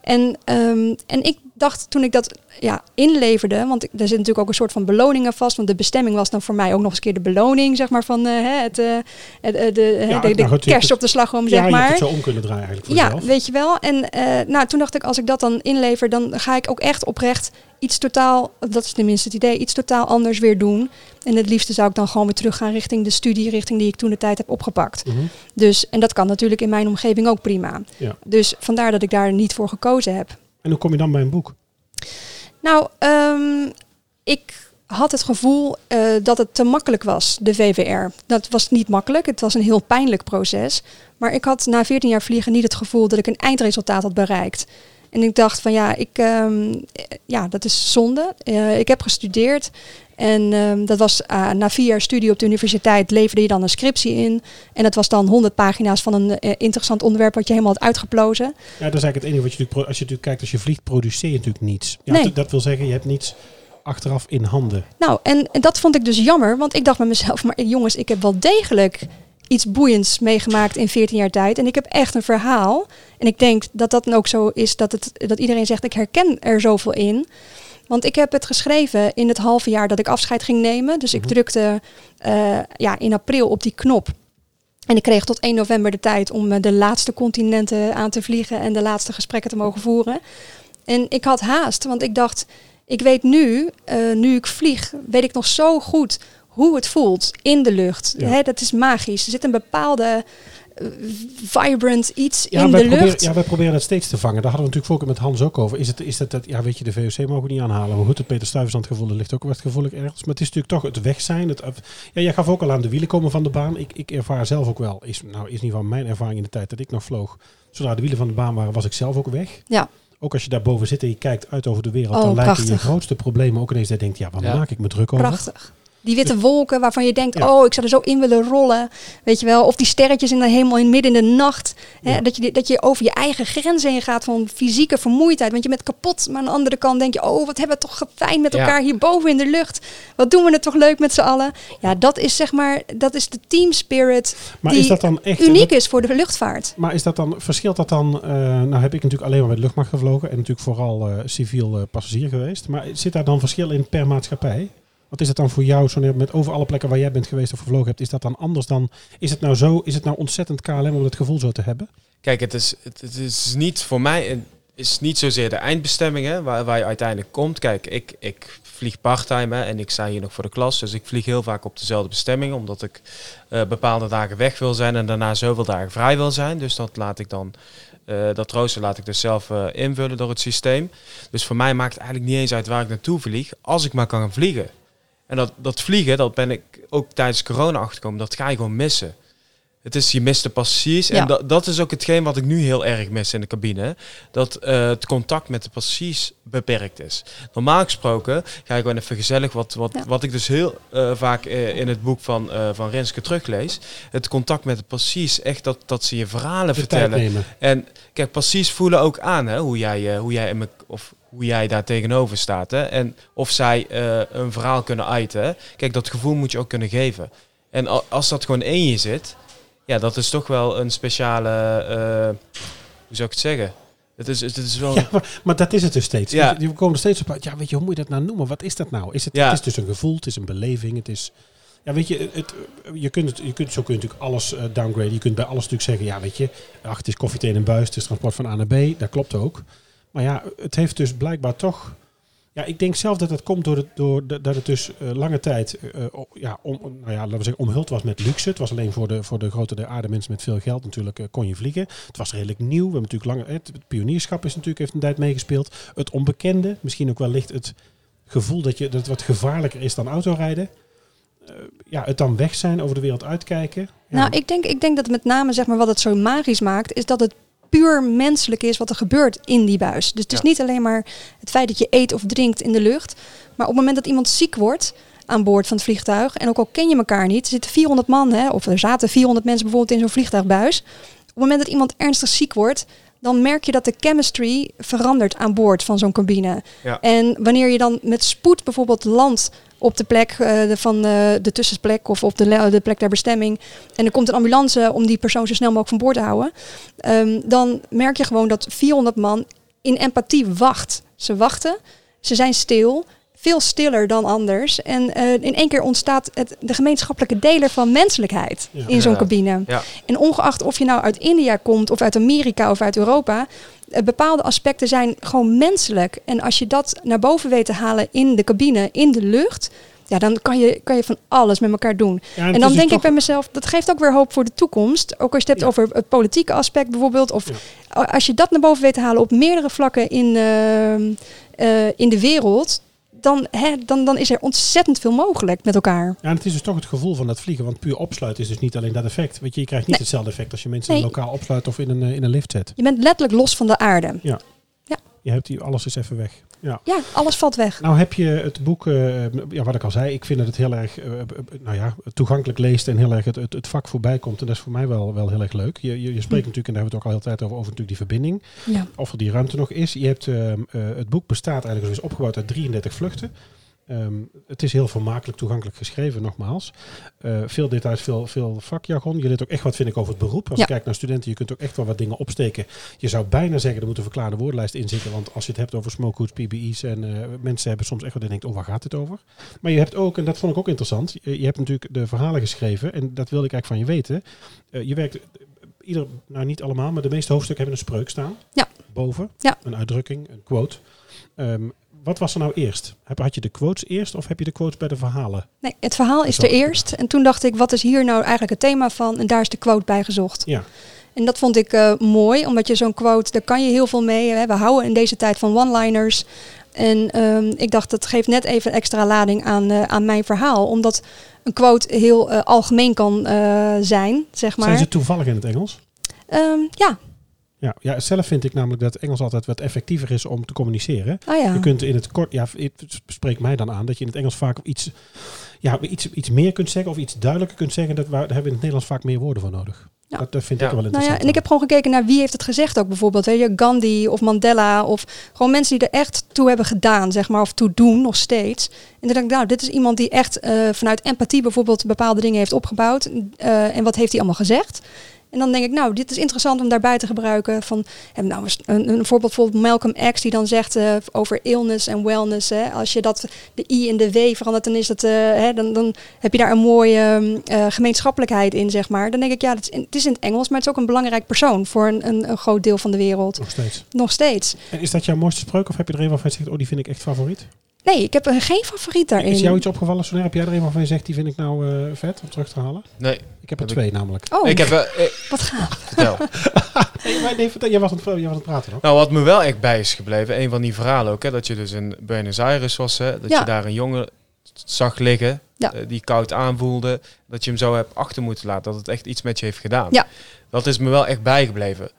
En, ehm, en ik dacht toen ik dat ja, inleverde, want er zit natuurlijk ook een soort van beloning aan vast. Want de bestemming was dan voor mij ook nog eens een keer de beloning, zeg maar, van eh, het, het, eh, de, Ja, de, nou de kerst op de slagroom, Ja, zeg hebt maar. het zo om kunnen draaien eigenlijk voor Ja, jezelf. weet je wel. En nou, toen dacht ik, als ik dat dan inlever, dan ga ik ook echt oprecht iets totaal, dat is tenminste het idee, iets totaal anders weer doen. En het liefste zou ik dan gewoon weer teruggaan richting de studie, richting die ik toen de tijd heb opgepakt. Mhm. Dus, en dat kan natuurlijk in mijn omgeving ook prima. Ja. Dus vandaar dat ik daar niet voor gekozen heb. En hoe kom je dan bij een boek? Nou, ehm, ik had het gevoel eh, dat het te makkelijk was, de VWR. Dat was niet makkelijk, het was een heel pijnlijk proces. Maar ik had na 14 jaar vliegen niet het gevoel dat ik een eindresultaat had bereikt. En ik dacht van ja, ik, ehm, eh, ja dat is zonde. Eh, ik heb gestudeerd en ehm, dat was ah, na vier jaar studie op de universiteit leverde je dan een scriptie in. En dat was dan 100 pagina's van een eh, interessant onderwerp wat je helemaal had uitgeplozen. Ja, dat is eigenlijk het enige wat je natuurlijk, als je natuurlijk kijkt, als je vliegt, produceer je natuurlijk niets. Ja, Nee. Dat wil zeggen, je hebt niets achteraf in handen. Nou, en, en dat vond ik dus jammer, want ik dacht bij mezelf, maar jongens, ik heb wel degelijk iets boeiends meegemaakt in 14 jaar tijd. En ik heb echt een verhaal. En ik denk dat dat dan ook zo is dat, het, dat iedereen zegt, ik herken er zoveel in. Want ik heb het geschreven in het halve jaar dat ik afscheid ging nemen. Dus ik Mhm. drukte eh, ja, in april op die knop. En ik kreeg tot 1 november de tijd om eh, de laatste continenten aan te vliegen en de laatste gesprekken te mogen voeren. En ik had haast, want ik dacht, ik weet nu, eh, nu ik vlieg, weet ik nog zo goed hoe het voelt in de lucht. Ja. Hè, dat is magisch. Er zit een bepaalde eh, vibrant iets Ja, in de proberen, lucht. ja, wij proberen dat steeds te vangen. Daar hadden we natuurlijk vorige keer met Hans ook over. Is het, is het, dat, ja, weet je, de VOC mogen we niet aanhalen. Maar goed, het Peter Stuyvesant gevoel dat ligt ook wat gevoelig ergens. Maar het is natuurlijk toch het weg zijn. Het, ja, jij gaf ook al aan de wielen komen van de baan. Ik, ik ervaar zelf ook wel, is, nou, is niet van mijn ervaring in de tijd dat ik nog vloog. Zodra de wielen van de baan waren, was ik zelf ook weg. Ja. Ook als je daar boven zit en je kijkt uit over de wereld, Oh, dan lijken je grootste problemen ook ineens dat je denkt, ja, waar Ja. maak ik me druk over? Prachtig. Die witte wolken waarvan je denkt, Ja. oh, ik zou er zo in willen rollen. Weet je wel, of die sterretjes in de hemel in midden in de nacht. Hè, Ja. dat, je, dat je over je eigen grenzen heen gaat van fysieke vermoeidheid. Want je bent kapot, maar aan de andere kant denk je, oh, wat hebben we toch fijn met elkaar hierboven in de lucht. Wat doen we het toch leuk met z'n allen. Ja, dat is zeg maar, dat is de team spirit Maar die is dat dan echt... uniek is voor de luchtvaart. Maar is dat dan, verschilt dat dan, eh, nou heb ik natuurlijk alleen maar met luchtmacht gevlogen en natuurlijk vooral eh, civiel eh, passagier geweest. Maar zit daar dan verschil in per maatschappij? Wat is het dan voor jou, zo met over alle plekken waar jij bent geweest of gevlogen hebt, is dat dan anders dan, is het nou zo, is het nou ontzettend KLM om het gevoel zo te hebben? Kijk, het is, het, het is niet voor mij een- is niet zozeer de eindbestemming hè, waar, waar je uiteindelijk komt. Kijk, ik, ik vlieg parttime en ik sta hier nog voor de klas. Dus ik vlieg heel vaak op dezelfde bestemming. Omdat ik eh, bepaalde dagen weg wil zijn en daarna zoveel dagen vrij wil zijn. Dus dat laat ik dan, eh, dat rooster laat ik dus zelf eh, invullen door het systeem. Dus voor mij maakt het eigenlijk niet eens uit waar ik naartoe vlieg. Als ik maar kan vliegen. En dat, dat vliegen, dat ben ik ook tijdens corona achtergekomen. Dat ga je gewoon missen. Het is, je mist de passagiers. Ja. En dat, dat is ook hetgeen wat ik nu heel erg mis in de cabine. Dat eh, het contact met de passagiers beperkt is. Normaal gesproken ga je gewoon even gezellig. Wat, wat, Ja. wat ik dus heel eh, vaak eh, in het boek van, eh van Renske teruglees. Het contact met de passagiers. Echt dat, dat ze je verhalen De vertellen. En kijk, passagiers voelen ook aan hè, hoe, jij, eh, hoe, jij in me- of hoe jij daar tegenover staat. Hè, en of zij eh, een verhaal kunnen uiten. hè. Kijk, dat gevoel moet je ook kunnen geven. En al- als dat gewoon in je zit, ja, dat is toch wel een speciale, eh, hoe zou ik het zeggen? Het is, het is wel... Ja, maar, maar dat is het dus steeds. Ja. We komen er steeds op uit. Ja, weet je, hoe moet je dat nou noemen? Wat is dat nou? Is het, Ja. het is dus een gevoel, het is een beleving, het is... Ja, weet je, het, je kunt het, je kunt, zo kun je natuurlijk alles eh, downgraden. Je kunt bij alles natuurlijk zeggen, ja, weet je, ach, het is koffie, thee en een buis, het is transport van A naar B. Dat klopt ook. Maar ja, het heeft dus blijkbaar toch Ja, ik denk zelf dat dat komt door, het, door dat het dus eh, lange tijd eh, o- ja, om, nou ja, laten we zeggen, omhuld was met luxe. Het was alleen voor de, voor de grote de aarde mensen met veel geld natuurlijk eh, kon je vliegen. Het was redelijk nieuw. We hebben natuurlijk lange, het, pionierschap is natuurlijk heeft een tijd meegespeeld. Het onbekende, misschien ook wellicht het gevoel dat, je, dat het wat gevaarlijker is dan autorijden. Eh, ja, het dan weg zijn, over de wereld uitkijken. Nou, ik denk, ik denk dat met name zeg maar, wat het zo magisch maakt, is dat het puur menselijk is wat er gebeurt in die buis. Dus het is Ja. niet alleen maar het feit dat je eet of drinkt in de lucht. Maar op het moment dat iemand ziek wordt aan boord van het vliegtuig, en ook al ken je elkaar niet, er zitten 400 man, hè, of er zaten 400 mensen bijvoorbeeld in zo'n vliegtuigbuis. Op het moment dat iemand ernstig ziek wordt, dan merk je dat de chemistry verandert aan boord van zo'n cabine. Ja. En wanneer je dan met spoed bijvoorbeeld landt op de plek eh, de, van eh, de tussenplek of op de, de plek der bestemming. En er komt een ambulance om die persoon zo snel mogelijk van boord te houden. ehm, dan merk je gewoon dat 400 man in empathie wacht. Ze wachten, ze zijn stil, veel stiller dan anders. En eh, in één keer ontstaat het, de gemeenschappelijke deler van menselijkheid Ja. in zo'n cabine. Ja. En ongeacht of je nou uit India komt of uit Amerika of uit Europa, eh, bepaalde aspecten zijn gewoon menselijk. En als je dat naar boven weet te halen in de cabine, in de lucht, ja, dan kan je, kan je van alles met elkaar doen. Ja, En dan dus denk ik toch- bij mezelf, dat geeft ook weer hoop voor de toekomst. Ook als je het hebt Ja. over het politieke aspect bijvoorbeeld. Of Ja. als je dat naar boven weet te halen op meerdere vlakken in, ehm, eh, in de wereld, dan, hè, dan, dan is er ontzettend veel mogelijk met elkaar. Ja, en het is dus toch het gevoel van dat vliegen. Want puur opsluiten is dus niet alleen dat effect. Weet je, je krijgt niet Nee. hetzelfde effect als je mensen Nee. lokaal opsluit of in een, eh, in een lift zet. Je bent letterlijk los van de aarde. Je hebt die, alles is even weg. Ja. Ja, alles valt weg. Nou heb je het boek, eh, ja, wat ik al zei, ik vind dat het heel erg eh, eh, nou ja, toegankelijk leest en heel erg het, het, het vak voorbij komt. En dat is voor mij wel, wel heel erg leuk. Je, je, je spreekt natuurlijk, en daar hebben we het ook al heel tijd over, over natuurlijk die verbinding. Ja. Of er die ruimte nog is. Je hebt, eh, het boek bestaat eigenlijk, is opgebouwd uit 33 vluchten. Ehm, het is heel vermakelijk toegankelijk geschreven, nogmaals. Eh, veel details, veel, veel vakjargon. Je leert ook echt wat, vind ik, over het beroep. Als Ja. je kijkt naar studenten, je kunt ook echt wel wat dingen opsteken. Je zou bijna zeggen, er moet een verklaarde woordenlijst in zitten. Want als je het hebt over smokehoods, PBI's en eh, mensen hebben soms echt wat, denkt, oh, waar gaat dit over? Maar je hebt ook, en dat vond ik ook interessant, je, je hebt natuurlijk de verhalen geschreven. En dat wilde ik eigenlijk van je weten. Eh, je werkt, ieder, nou niet allemaal, maar de meeste hoofdstukken hebben een spreuk staan. Ja. Boven. Ja. Een uitdrukking, een quote. Ehm, wat was er nou eerst? Heb, had je de quotes eerst of heb je de quotes bij de verhalen? Nee, het verhaal is er eerst. En toen dacht ik, wat is hier nou eigenlijk het thema van? En daar is de quote bij gezocht. Ja. En dat vond ik eh, mooi, omdat je zo'n quote, daar kan je heel veel mee. Hè. We houden in deze tijd van one-liners. En ehm, ik dacht, dat geeft net even extra lading aan, eh, aan mijn verhaal. Omdat een quote heel eh, algemeen kan zijn, zeg maar. Zijn ze toevallig in het Engels? Ehm, ja, Ja, ja, zelf vind ik namelijk dat Engels altijd wat effectiever is om te communiceren. ah ja. Je kunt in het kort, ja, het spreekt mij dan aan dat je in het Engels vaak iets, ja, iets, iets meer kunt zeggen of iets duidelijker kunt zeggen. Dat, waar, daar hebben we in het Nederlands vaak meer woorden voor nodig. Ja. Dat, dat vind Ja. ik wel Nou interessant. ja, en ik heb gewoon gekeken naar wie heeft het gezegd ook bijvoorbeeld. Weet je, Gandhi of Mandela of gewoon mensen die er echt toe hebben gedaan, zeg maar, of toe doen nog steeds. En dan denk ik, nou, dit is iemand die echt eh, vanuit empathie bijvoorbeeld bepaalde dingen heeft opgebouwd. Eh, en wat heeft hij allemaal gezegd? En dan denk ik, nou, dit is interessant om daarbij te gebruiken. Van, en nou, een, een voorbeeld bijvoorbeeld Malcolm X die dan zegt eh, over illness en wellness. Hè, als je dat de i in de w verandert, dan is dat, eh, hè, dan, dan heb je daar een mooie eh, gemeenschappelijkheid in, zeg maar. Dan denk ik, ja, het is, in, het is in het Engels, maar het is ook een belangrijk persoon voor een, een, een groot deel van de wereld. Nog steeds. Nog steeds. En is dat jouw mooiste spreuk of heb je er een waarvan je zegt, oh die vind ik echt favoriet? Nee, ik heb er geen favoriet daarin. Is jou iets opgevallen, Soner? Heb jij er een waarvan je zegt, die vind ik nou eh, vet om terug te halen? Nee, Ik heb er Heb twee namelijk. Oh, ik heb wel... eh, wat gaaf. vertel. Nee, maar nee, vertel, jij, was aan het, jij was aan het praten nog. Nou, wat me wel echt bij is gebleven, een van die verhalen ook, hè, dat je dus in Buenos Aires was, hè, dat Ja. je daar een jongen zag liggen, Ja. eh, die koud aanvoelde, dat je hem zo hebt achter moeten laten, dat het echt iets met je heeft gedaan. Ja. Dat is me wel echt bijgebleven.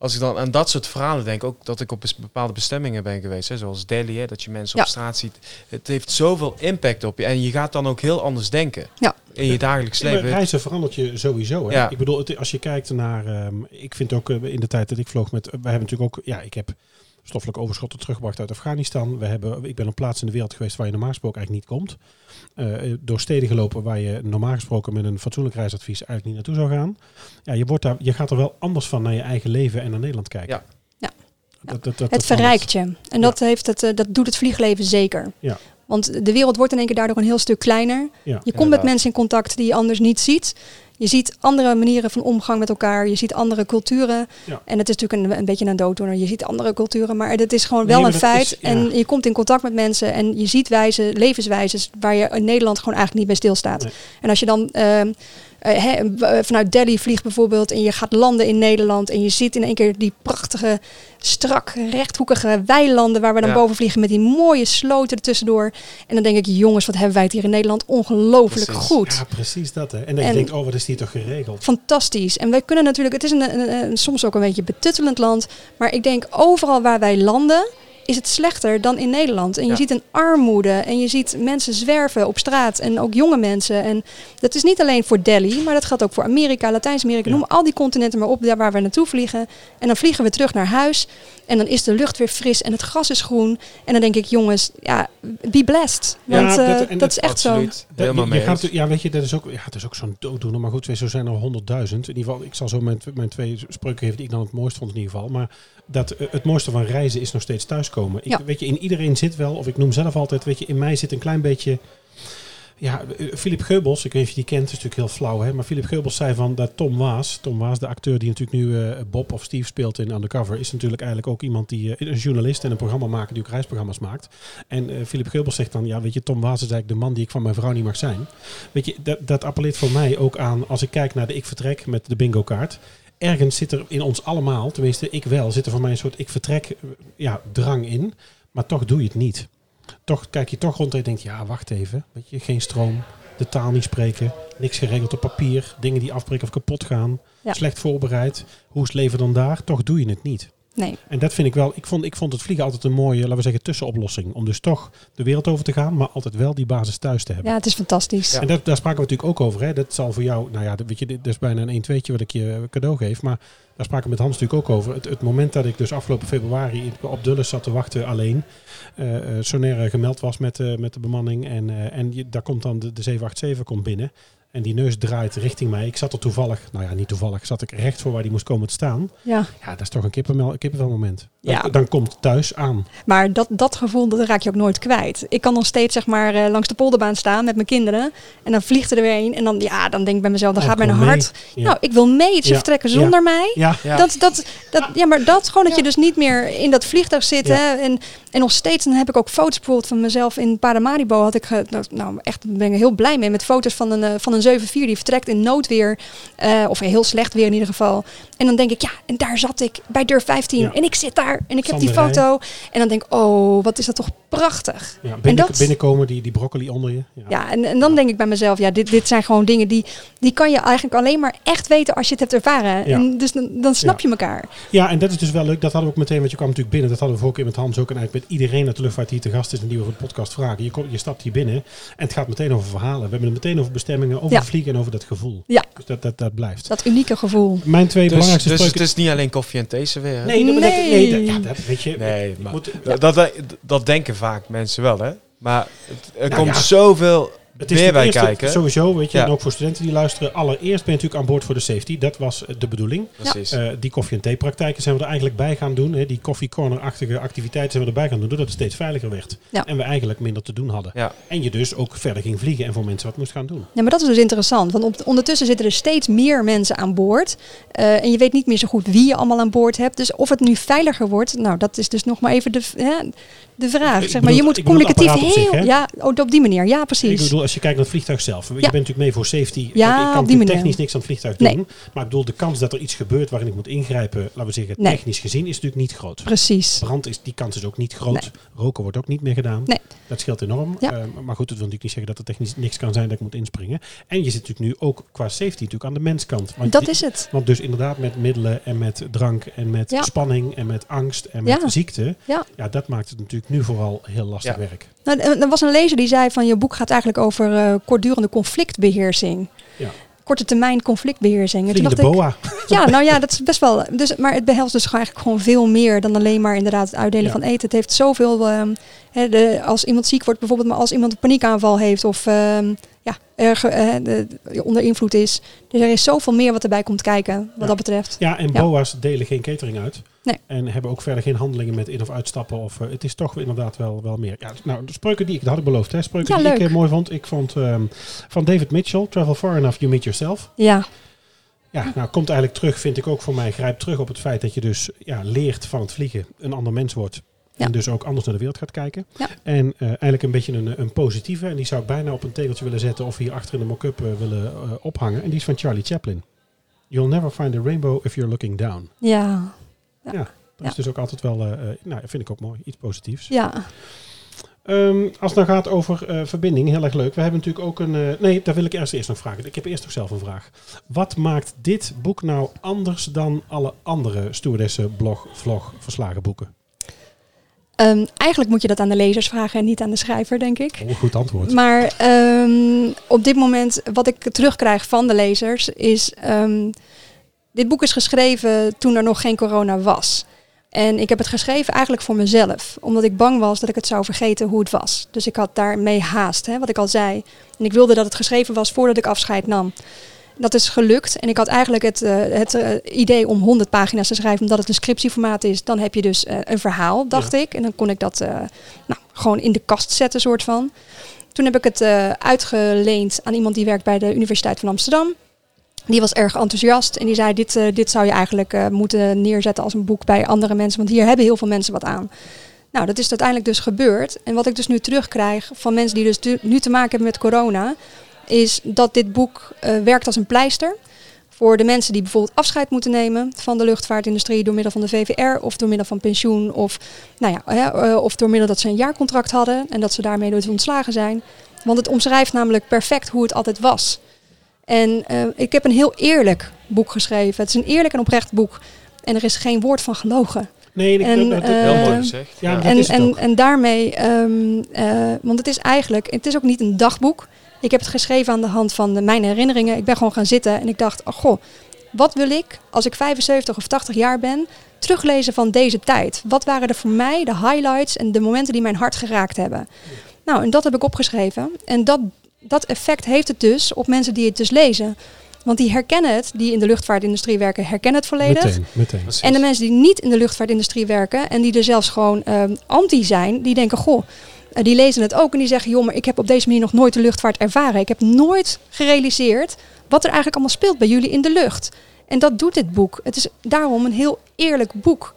Als ik dan aan dat soort verhalen denk, ook dat ik op bepaalde bestemmingen ben geweest, hè, zoals Delhi, hè, dat je mensen Ja. op straat ziet. Het heeft zoveel impact op je en je gaat dan ook heel anders denken Ja. in je dagelijks Maar leven. reizen verandert je sowieso. Hè? Ja. Ik bedoel, het- als je kijkt naar... ehm, ik vind ook eh, in de tijd dat ik vloog met... We hebben natuurlijk ook... Ja, ik heb stoffelijk overschotten teruggebracht uit Afghanistan. We hebben, ik ben op plaatsen in de wereld geweest waar je normaal gesproken eigenlijk niet komt. Eh, door steden gelopen waar je normaal gesproken met een fatsoenlijk reisadvies eigenlijk niet naartoe zou gaan. Ja, je, wordt daar, je gaat er wel anders van naar je eigen leven en naar Nederland kijken. Ja. Ja. Dat, dat, dat, Het verrijkt je. En dat, heeft het, eh, dat doet het vliegleven zeker. Ja. Want de wereld wordt in één keer daardoor een heel stuk kleiner. Ja. Je komt met mensen in contact die je anders niet ziet. Je ziet andere manieren van omgang met elkaar. Je ziet andere culturen. Ja. En het is natuurlijk een, een beetje een dooddoener. Je ziet andere culturen, maar het is gewoon wel een feit. is- ja. En je komt in contact met mensen en je ziet wijzen, levenswijzes waar je in Nederland gewoon eigenlijk niet bij stilstaat. Nee. En als je dan eh, vanuit Delhi vliegt bijvoorbeeld en je gaat landen in Nederland en je ziet in één keer die prachtige, strak, rechthoekige weilanden waar we dan Ja. boven vliegen met die mooie sloten ertussendoor. En dan denk ik, jongens, wat hebben wij het hier in Nederland ongelooflijk Precies. goed. Ja, precies dat. Hè. En dan En- je denkt, oh, wat is toch geregeld? Fantastisch. En wij kunnen natuurlijk, het is een, een- een- soms ook een beetje betuttelend land. Maar ik denk overal waar wij landen, is het slechter dan in Nederland. En je Ja. ziet een armoede en je ziet mensen zwerven op straat en ook jonge mensen. En dat is niet alleen voor Delhi, maar dat geldt ook voor Amerika, Latijns-Amerika. Ja. Noem al die continenten maar op, daar waar we naartoe vliegen. En dan vliegen we terug naar huis en dan is de lucht weer fris en het gras is groen. En dan denk ik, jongens, ja, be blessed. Ja, Want dat- eh, dat, dat- is echt zo. Absoluut. Dat- Helemaal je, je gaat, ja, weet je, dat is ook, ja, het is ook zo'n dooddoener. Maar goed, zo zijn er honderdduizend. In ieder geval, ik zal zo mijn, mijn twee spreuken geven die ik dan het mooist vond in ieder geval. Maar dat, eh, het mooiste van reizen is nog steeds thuiskomen. Ik, Ja. Weet je, in iedereen zit wel, of ik noem zelf altijd, weet je, in mij zit een klein beetje... Ja, eh, Philip Geubels, ik weet niet of je die kent, is natuurlijk heel flauw, hè. Maar Philip Geubels zei van dat Tom Waas, Tom Waas, de acteur die natuurlijk nu eh, Bob of Steve speelt in Undercover, is natuurlijk eigenlijk ook iemand die, eh, een journalist en een programmamaker die ook reisprogramma's maakt. En eh Philip Geubels zegt dan, ja weet je, Tom Waas is eigenlijk de man die ik van mijn vrouw niet mag zijn. Weet je, dat, dat appelleert voor mij ook aan, als ik kijk naar de ik vertrek met de bingo kaart. Ergens zit er in ons allemaal, tenminste ik wel, zit er voor mij een soort ik vertrek ja, drang in. Maar toch doe je het niet. Toch kijk je toch rond en je denkt, ja wacht even, weet je, geen stroom, de taal niet spreken, niks geregeld op papier, dingen die afbreken of kapot gaan, Ja. slecht voorbereid. Hoe is het leven dan daar? Toch doe je het niet. Nee. En dat vind ik wel, ik vond, ik vond het vliegen altijd een mooie, laten we zeggen, tussenoplossing. Om dus toch de wereld over te gaan, maar altijd wel die basis thuis te hebben. Ja, het is fantastisch. En dat, daar spraken we natuurlijk ook over. Hè. Dat zal voor jou, nou ja, dat, weet je, dit is bijna een 1 2 wat ik je cadeau geef. Maar daar spraken we met Hans natuurlijk ook over. Het, het moment dat ik dus afgelopen februari op Dulles zat te wachten alleen. eh eh, Sonair gemeld was met, eh, met de bemanning. En, en je, daar komt dan de, de 787 komt binnen. En die neus draait richting mij. Ik zat er toevallig, nou ja, niet toevallig, zat ik recht voor waar die moest komen te staan. Ja. Ja, dat is toch een kippenmel, kippenvel moment. Dan, Ja. dan komt thuis aan. Maar dat, dat gevoel, dat raak je ook nooit kwijt. Ik kan nog steeds zeg maar eh, langs de polderbaan staan met mijn kinderen. En dan vliegt er er weer een. En dan, ja, dan denk ik bij mezelf, dan Oh, gaat mijn hart... Ja. Nou, ik wil mee. Ze Ja. vertrekken Ja. zonder mij. Ja, Ja. Dat, dat, dat, ja, maar dat gewoon dat je dus niet meer in dat vliegtuig zit. Ja. Hè, en, en nog steeds, dan heb ik ook foto's bijvoorbeeld van mezelf in Paramaribo. Had ik, nou, nou echt, ben ik heel blij mee. Met foto's van een, eh, van een 7-4 die vertrekt in noodweer. eh, of heel slecht weer in ieder geval. En dan denk ik, ja, en daar zat ik bij deur 15. Ja. En ik zit daar en ik heb die foto. En dan denk ik, oh, wat is dat toch prachtig. ja binnen, dat- binnenkomen, die, die broccoli onder je. Ja. Ja, en, en dan denk ik bij mezelf, ja, dit, dit zijn gewoon dingen die, die kan je eigenlijk alleen maar echt weten als je het hebt ervaren. En dus dan, dan snap je elkaar. Ja, en dat is dus wel leuk. Dat hadden we ook meteen, want je kwam natuurlijk binnen. Dat hadden we vorige keer met Hans ook. En eigenlijk met iedereen uit de luchtvaart die hier te gast is en die we voor de podcast vragen. Je, komt, je stapt hier binnen en het gaat meteen over verhalen. We hebben het meteen over bestemmingen, over Ja. het vliegen en over dat gevoel. Ja. Dus dat, dat, dat blijft. Dat unieke gevoel. Mijn twee Dus, belangrijkste dus het spreuken... is niet alleen koffie en thee. Nee, dat, dat- nee, Nee. dat, ja, dat weet je. Nee, maar moet- dat, dat, dat denken vaak mensen wel, hè? Maar het- er Nou komt ja. zoveel Het is meer bij kijken. sowieso, weet je, Ja. en ook voor studenten die luisteren. Allereerst ben je natuurlijk aan boord voor de safety. Dat was eh, de bedoeling. Precies. Eh, die koffie- en theepraktijken zijn we er eigenlijk bij gaan doen. Hè. Die coffee corner-achtige activiteiten zijn we erbij gaan doen. Doordat het steeds veiliger werd. Ja. En we eigenlijk minder te doen hadden. Ja. En je dus ook verder ging vliegen en voor mensen wat moest gaan doen. Ja, maar dat is dus interessant. Want op, ondertussen zitten er steeds meer mensen aan boord. Eh, en je weet niet meer zo goed wie je allemaal aan boord hebt. Dus of het nu veiliger wordt, nou, dat is dus nog maar even de, hè, de vraag. Ik Zeg maar, bedoel- je moet ik communicatief heel... zich, ja, oh, op die manier. Ja, Ik precies. bedoel, als je kijkt naar het vliegtuig zelf. Je bent natuurlijk mee voor safety. Ja, ik kan die manier. technisch niks aan het vliegtuig Nee. doen. Maar ik bedoel, de kans dat er iets gebeurt waarin ik moet ingrijpen, laten we zeggen, Nee. technisch gezien, is natuurlijk niet groot. Precies. Brand is, die kans is ook niet groot. Nee. Roken wordt ook niet meer gedaan. Nee. Dat scheelt enorm. Ja. Eh, maar goed, het wil natuurlijk niet zeggen dat er technisch niks kan zijn dat ik moet inspringen. En je zit natuurlijk nu ook qua safety natuurlijk aan de menskant. Want Dat die- is het. Want dus inderdaad met middelen en met drank en met Ja. spanning en met angst en met Ja. ziekte. Ja. ja, dat maakt het natuurlijk nu vooral heel lastig Ja. werk. Nou, er was een lezer die zei van je boek gaat eigenlijk over eh, kortdurende conflictbeheersing. Ja. Korte termijn conflictbeheersing. En toen dacht ik, boa. Ja, nou ja, dat is best wel. Dus, maar het behelst dus gewoon eigenlijk gewoon veel meer dan alleen maar inderdaad het uitdelen Ja. van eten. Het heeft zoveel. ehm, hè, de, als iemand ziek wordt, bijvoorbeeld, maar als iemand een paniekaanval heeft of ehm, ja, erg, eh, de- onder invloed is. Dus er is zoveel meer wat erbij komt kijken, wat Ja. dat betreft. Ja, en Ja. boa's delen geen catering uit. Nee. En hebben ook verder geen handelingen met in- of uitstappen. Of, eh, het is toch inderdaad wel, wel meer. Ja, nou, de spreuken die ik, dat had ik beloofd, hè, spreuken Ja, die ik eh, mooi vond. Ik vond ehm, van David Mitchell, Travel Far Enough, You Meet Yourself. Ja, Ja, nou komt eigenlijk terug, vind ik ook voor mij, grijpt terug op het feit dat je dus ja, leert van het vliegen, een ander mens wordt. Ja. En dus ook anders naar de wereld gaat kijken. Ja. En eh, eigenlijk een beetje een, een positieve. En die zou ik bijna op een tegeltje willen zetten of hier achter in de mock-up willen ophangen. En die is van Charlie Chaplin. You'll never find a rainbow if you're looking down. ja, Dat Ja. is dus ook altijd wel, eh, eh, nou vind ik ook mooi, iets positiefs. ja. Ehm, als het dan gaat over eh, verbinding, heel erg leuk. We hebben natuurlijk ook een. nee, daar wil ik eerst, eerst nog vragen. Ik heb eerst nog zelf een vraag. Wat maakt dit boek nou anders dan alle andere stewardessen, blog, vlog, verslagen boeken? Ehm, eigenlijk moet je dat aan de lezers vragen en niet aan de schrijver, denk ik. Oh, goed antwoord. Maar ehm, op dit moment, wat ik terugkrijg van de lezers, is. Dit boek is geschreven toen er nog geen corona was. En ik heb het geschreven eigenlijk voor mezelf, omdat ik bang was dat ik het zou vergeten hoe het was. Dus ik had daarmee haast, hè, wat ik al zei. En ik wilde dat het geschreven was voordat ik afscheid nam. Dat is gelukt. En ik had eigenlijk het, eh, het eh, idee om 100 pagina's te schrijven, omdat het een scriptieformaat is. Dan heb je dus eh, een verhaal, dacht ik. En dan kon ik dat nou, gewoon in de kast zetten, soort van. Toen heb ik het uitgeleend aan iemand die werkt bij de Universiteit van Amsterdam. Die was erg enthousiast en die zei: Dit, eh, dit zou je eigenlijk eh, moeten neerzetten als een boek bij andere mensen, want hier hebben heel veel mensen wat aan. Nou, dat is uiteindelijk dus gebeurd. En wat ik dus nu terugkrijg van mensen die dus nu te maken hebben met corona, is dat dit boek eh, werkt als een pleister. Voor de mensen die bijvoorbeeld afscheid moeten nemen van de luchtvaartindustrie door middel van de VVR of door middel van pensioen of, nou ja, of door middel dat ze een jaarcontract hadden en dat ze daarmee nooit ontslagen zijn. Want het omschrijft namelijk perfect hoe het altijd was. En eh, ik heb een heel eerlijk boek geschreven. Het is een eerlijk en oprecht boek. En er is geen woord van gelogen. Nee, ik, En, dat- dat- eh, Heel mooi gezegd. ja, En, is en, daarmee, ehm, eh, want het is eigenlijk, het is ook niet een dagboek. Ik heb het geschreven aan de hand van de, mijn herinneringen. Ik ben gewoon gaan zitten en ik dacht, oh goh, wat wil ik als ik 75 of 80 jaar ben teruglezen van deze tijd? Wat waren er voor mij de highlights en de momenten die mijn hart geraakt hebben? Nou, en dat heb ik opgeschreven. En dat, dat effect heeft het dus op mensen die het dus lezen. Want die herkennen het, die in de luchtvaartindustrie werken, herkennen het volledig. meteen, meteen. En de mensen die niet in de luchtvaartindustrie werken en die er zelfs gewoon ehm, anti zijn, die denken, goh, eh, die lezen het ook en die zeggen, joh, maar ik heb op deze manier nog nooit de luchtvaart ervaren. Ik heb nooit gerealiseerd wat er eigenlijk allemaal speelt bij jullie in de lucht. En dat doet dit boek. Het is daarom een heel eerlijk boek.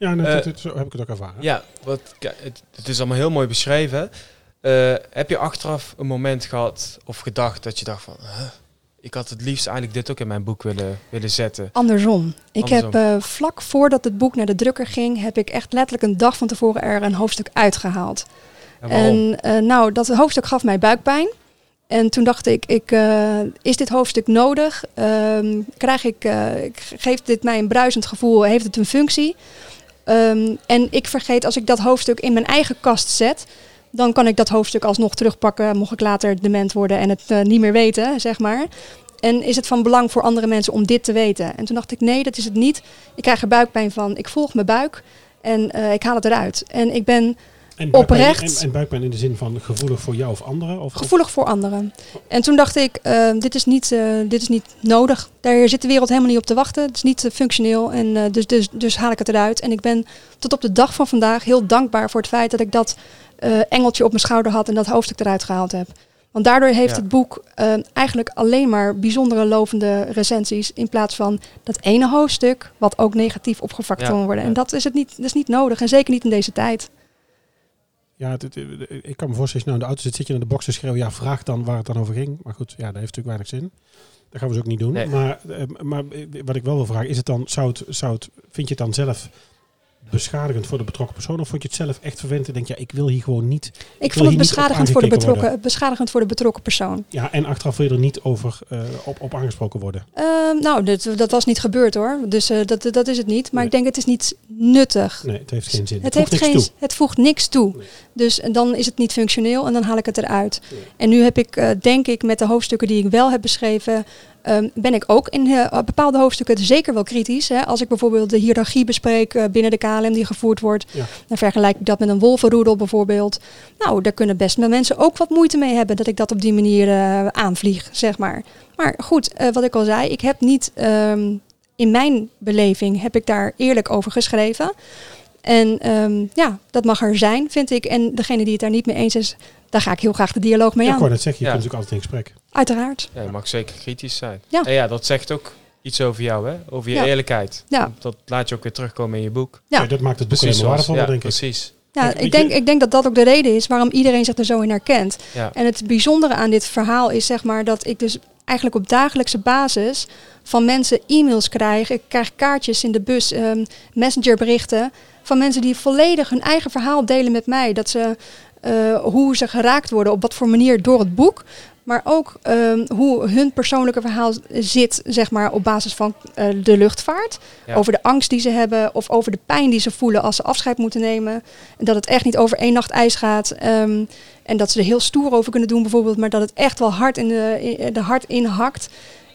Ja, nee, Eh, dat- dat- zo heb ik het ook ervaren. Ja, wat, het is allemaal heel mooi beschreven. Eh, heb je achteraf een moment gehad of gedacht dat je dacht van... "Huh, ik had het liefst eigenlijk dit ook in mijn boek willen, willen zetten. Andersom. Ik Andersom. heb eh, vlak voordat het boek naar de drukker ging, heb ik echt letterlijk een dag van tevoren er een hoofdstuk uitgehaald. En eh, nou, dat hoofdstuk gaf mij buikpijn. En toen dacht ik, ik is dit hoofdstuk nodig? Ehm, krijg ik, geeft dit mij een bruisend gevoel? Heeft het een functie? Ehm, en ik vergeet, als ik dat hoofdstuk in mijn eigen kast zet, dan kan ik dat hoofdstuk alsnog terugpakken, mocht ik later dement worden en het eh, niet meer weten, zeg maar. En is het van belang voor andere mensen om dit te weten? En toen dacht ik, nee, dat is het niet. Ik krijg er buikpijn van. Ik volg mijn buik en eh, ik haal het eruit. En ik ben En buikpijn- Oprecht. En, en buikpijn in de zin van gevoelig voor jou of anderen? Of, gevoelig voor anderen. En toen dacht ik, eh, dit, is niet, dit is niet nodig. Daar zit de wereld helemaal niet op te wachten. Het is niet functioneel. En dus, dus, dus haal ik het eruit. En ik ben tot op de dag van vandaag heel dankbaar voor het feit dat ik dat eh, engeltje op mijn schouder had en dat hoofdstuk eruit gehaald heb. Want daardoor heeft Ja. het boek eh, eigenlijk alleen maar bijzondere lovende recensies. In plaats van dat ene hoofdstuk wat ook negatief opgevat Ja, kan worden. En ja. dat is, het niet, dat is niet nodig. En zeker niet in deze tijd. Ja, het- het- ik kan me voorstellen, als je nou in de auto zit, zit je naar de box te schreeuwen. Ja, vraag dan waar het dan over ging. Maar goed, ja, dat heeft natuurlijk weinig zin. Dat gaan we dus ook niet doen. Nee. Maar, eh, maar wat ik wel wil vragen, is het dan, zou het, zou het, vind je het dan zelf beschadigend voor de betrokken persoon? Of vond je het zelf echt vervelend en denk je, ja, ik wil hier gewoon niet... Ik wil vond het beschadigend voor, de betrokken, beschadigend voor de betrokken persoon. Ja, en achteraf wil je er niet over eh, op, op aangesproken worden. Ehm, nou, dit, dat was niet gebeurd hoor. Dus eh, dat, dat is het niet. Maar Nee. ik denk het is niet nuttig. Nee, het heeft geen zin. Het, voegt heeft niks geen, toe. het voegt niks toe. Nee. Dus dan is het niet functioneel en dan haal ik het eruit. Nee. En nu heb ik, eh, denk ik, met de hoofdstukken die ik wel heb beschreven, ehm, ben ik ook in eh, bepaalde hoofdstukken zeker wel kritisch. Hè. Als ik bijvoorbeeld de hiërarchie bespreek eh, binnen de KLM die gevoerd wordt, Ja. dan vergelijk ik dat met een wolvenroedel bijvoorbeeld. Nou, daar kunnen best wel mensen ook wat moeite mee hebben dat ik dat op die manier eh, aanvlieg, zeg maar. Maar goed, wat ik al zei, ik heb niet ehm, in mijn beleving heb ik daar eerlijk over geschreven. En ehm, ja, dat mag er zijn, vind ik. En degene die het daar niet mee eens is, daar ga ik heel graag de dialoog mee Ja, aan. wou net zeggen, je Ja. kunt natuurlijk altijd in gesprek. Uiteraard. Ja, je mag zeker kritisch zijn. Ja. En ja, dat zegt ook iets over jou, hè? Over je Ja. eerlijkheid. Ja. Dat laat je ook weer terugkomen in je boek. Ja. Ja, dat maakt het boek zoals- waardevoller, ja, denk ik. precies. Ja, ik denk, ik denk dat dat ook de reden is waarom iedereen zich er zo in herkent. Ja. En het bijzondere aan dit verhaal is zeg maar dat ik dus eigenlijk op dagelijkse basis van mensen e-mails krijg. Ik krijg kaartjes in de bus, ehm, messengerberichten van mensen die volledig hun eigen verhaal delen met mij. Dat ze eh, hoe ze geraakt worden, op wat voor manier door het boek. Maar ook ehm, hoe hun persoonlijke verhaal zit, zeg maar, op basis van eh, de luchtvaart. Ja. Over de angst die ze hebben of over de pijn die ze voelen als ze afscheid moeten nemen. En dat het echt niet over één nacht ijs gaat. ehm, en dat ze er heel stoer over kunnen doen bijvoorbeeld, maar dat het echt wel hard in de, in de hart inhakt.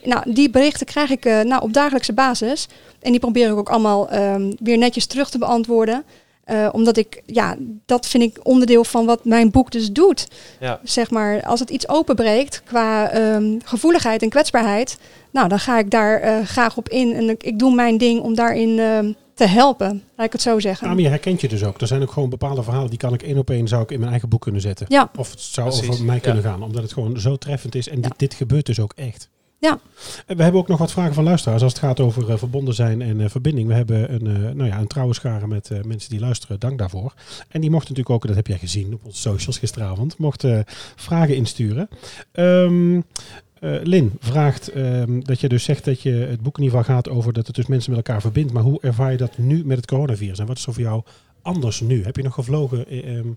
Nou, die berichten krijg ik eh, nou, op dagelijkse basis. En die probeer ik ook allemaal ehm, weer netjes terug te beantwoorden. Eh, omdat ik, ja, dat vind ik onderdeel van wat mijn boek dus doet. Ja. Zeg maar, als het iets openbreekt qua ehm, gevoeligheid en kwetsbaarheid, nou, dan ga ik daar eh, graag op in. En ik, ik doe mijn ding om daarin ehm, te helpen, laat ik het zo zeggen. Ja, maar je herkent je dus ook. Er zijn ook gewoon bepaalde verhalen die kan ik één op één zou ik in mijn eigen boek kunnen zetten. Ja, Of het zou Precies, over mij ja. kunnen gaan, omdat het gewoon zo treffend is. En Ja. dit, dit gebeurt dus ook echt. Ja. En we hebben ook nog wat vragen van luisteraars als het gaat over eh, verbonden zijn en eh, verbinding. We hebben een, eh, nou ja, een trouwe schare met mensen die luisteren. Dank daarvoor. En die mochten natuurlijk ook, dat heb jij gezien op onze socials gisteravond, mochten vragen insturen. Ehm eh, Lin vraagt ehm, dat je dus zegt dat je het boek in ieder geval gaat over dat het dus mensen met elkaar verbindt. Maar hoe ervaar je dat nu met het coronavirus? En wat is er voor jou anders nu? Heb je nog gevlogen eh, ehm, eh,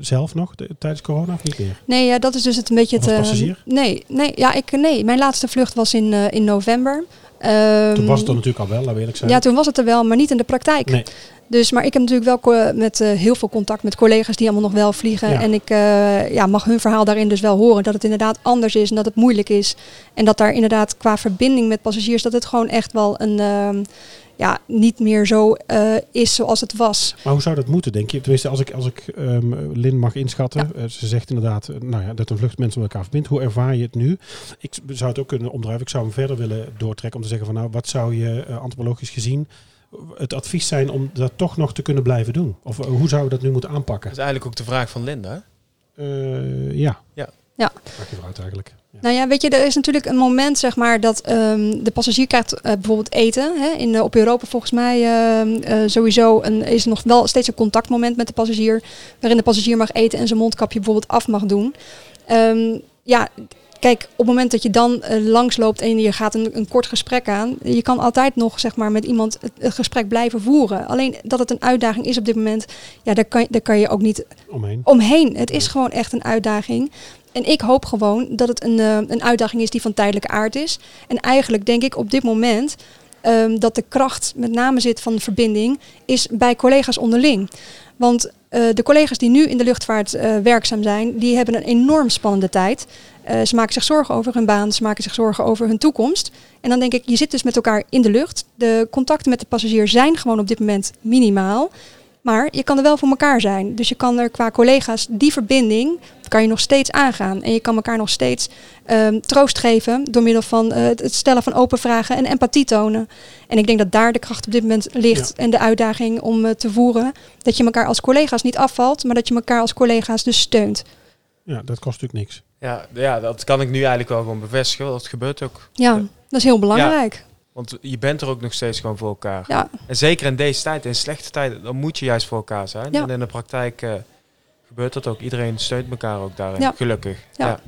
zelf nog de- tijdens corona of niet meer? Nee, ja, dat is dus het een beetje het. eh, passagier? nee, nee, ja, ik, nee, mijn laatste vlucht was in, eh, in november. Ehm, Toen was het er natuurlijk al wel, we eerlijk zijn. Ja, toen was het er wel, maar niet in de praktijk. Nee. Dus, maar ik heb natuurlijk wel met eh, heel veel contact met collega's die allemaal nog wel vliegen. Ja. En ik eh, ja, mag hun verhaal daarin dus wel horen. Dat het inderdaad anders is en dat het moeilijk is. En dat daar inderdaad qua verbinding met passagiers, dat het gewoon echt wel een, ehm, ja, niet meer zo eh, is zoals het was. Maar hoe zou dat moeten, denk je? Tenminste, als ik, als ik ehm, Lin mag inschatten. eh, ze zegt inderdaad eh, nou ja, dat een vlucht mensen met elkaar verbindt. Hoe ervaar je het nu? Ik zou het ook kunnen omdrijven. Ik zou hem verder willen doortrekken om te zeggen van nou, wat zou je antropologisch gezien het advies zijn om dat toch nog te kunnen blijven doen? Of hoe zou je dat nu moeten aanpakken? Dat is eigenlijk ook de vraag van Linda. Eh, ja. Ja. Ja. Maak je vooruit eigenlijk. Ja. Nou ja, weet je, er is natuurlijk een moment, zeg maar, dat ehm, de passagier krijgt eh, bijvoorbeeld eten. Hè. In, op Europa volgens mij eh, sowieso een, is er nog wel steeds een contactmoment met de passagier. Waarin de passagier mag eten en zijn mondkapje bijvoorbeeld af mag doen. Ehm, ja, kijk, op het moment dat je dan eh, langsloopt en je gaat een, een kort gesprek aan. Je kan altijd nog, zeg maar, met iemand het, het gesprek blijven voeren. Alleen dat het een uitdaging is op dit moment, ja, daar kan, daar kan je ook niet Omheen. omheen. Het is gewoon echt een uitdaging. En ik hoop gewoon dat het een, eh, een uitdaging is die van tijdelijke aard is. En eigenlijk denk ik op dit moment ehm, dat de kracht met name zit van verbinding is bij collega's onderling. Want eh, de collega's die nu in de luchtvaart eh, werkzaam zijn, die hebben een enorm spannende tijd. Ze maken zich zorgen over hun baan, ze maken zich zorgen over hun toekomst. En dan denk ik, je zit dus met elkaar in de lucht. De contacten met de passagier zijn gewoon op dit moment minimaal. Maar je kan er wel voor elkaar zijn. Dus je kan er qua collega's die verbinding kan je nog steeds aangaan. En je kan elkaar nog steeds ehm, troost geven door middel van eh, het stellen van open vragen en empathie tonen. En ik denk dat daar de kracht op dit moment ligt en de uitdaging om eh, te voeren. Dat je elkaar als collega's niet afvalt, maar dat je elkaar als collega's dus steunt. Ja, dat kost natuurlijk niks. Ja, ja, dat kan ik nu eigenlijk wel gewoon bevestigen. want Dat gebeurt ook. Ja, Ja. dat is heel belangrijk. Want je bent er ook nog steeds gewoon voor elkaar. Ja, En zeker in deze tijd, in slechte tijden, dan moet je juist voor elkaar zijn. Ja. En in de praktijk eh, gebeurt dat ook. Iedereen steunt elkaar ook daarin. Gelukkig. Ja.